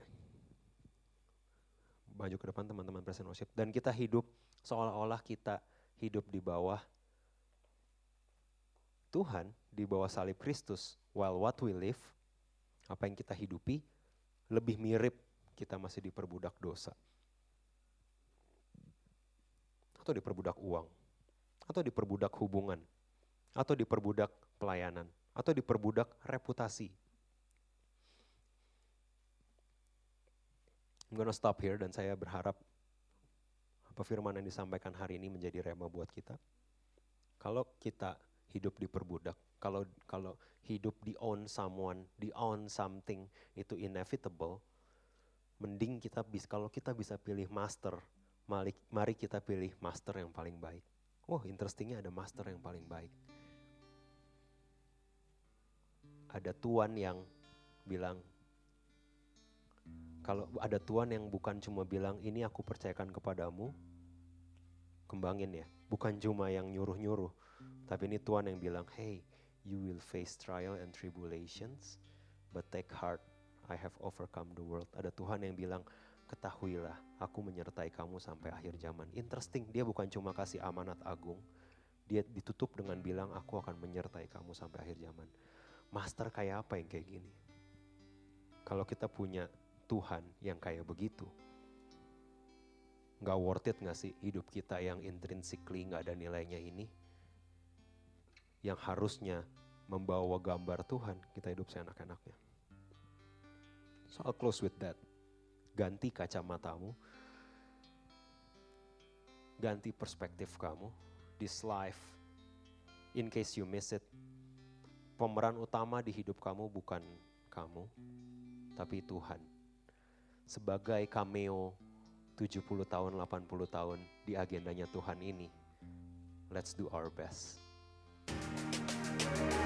maju ke depan teman-teman present worship, dan kita hidup seolah-olah kita hidup di bawah Tuhan, di bawah salib Kristus, while what we live, apa yang kita hidupi, lebih mirip kita masih diperbudak dosa atau diperbudak uang, atau diperbudak hubungan, atau diperbudak pelayanan, atau diperbudak reputasi. I'm gonna stop here dan saya berharap apa firman yang disampaikan hari ini menjadi rema buat kita. Kalau kita hidup diperbudak, kalau kalau hidup di own someone, di own something itu inevitable, mending kita bisa kalau kita bisa pilih master mari, mari kita pilih master yang paling baik. Oh, interestingnya ada master yang paling baik. Ada tuan yang bilang, kalau ada tuan yang bukan cuma bilang, ini aku percayakan kepadamu, kembangin ya. Bukan cuma yang nyuruh-nyuruh, tapi ini tuan yang bilang, hey, you will face trial and tribulations, but take heart, I have overcome the world. Ada Tuhan yang bilang, ketahuilah aku menyertai kamu sampai akhir zaman. Interesting, dia bukan cuma kasih amanat agung, dia ditutup dengan bilang aku akan menyertai kamu sampai akhir zaman. Master kayak apa yang kayak gini? Kalau kita punya Tuhan yang kayak begitu, nggak worth it nggak sih hidup kita yang intrinsically nggak ada nilainya ini? Yang harusnya membawa gambar Tuhan, kita hidup seenak-enaknya. So I'll close with that ganti kacamatamu, ganti perspektif kamu. This life, in case you miss it, pemeran utama di hidup kamu bukan kamu, tapi Tuhan. Sebagai cameo 70 tahun, 80 tahun di agendanya Tuhan ini, let's do our best. Bye.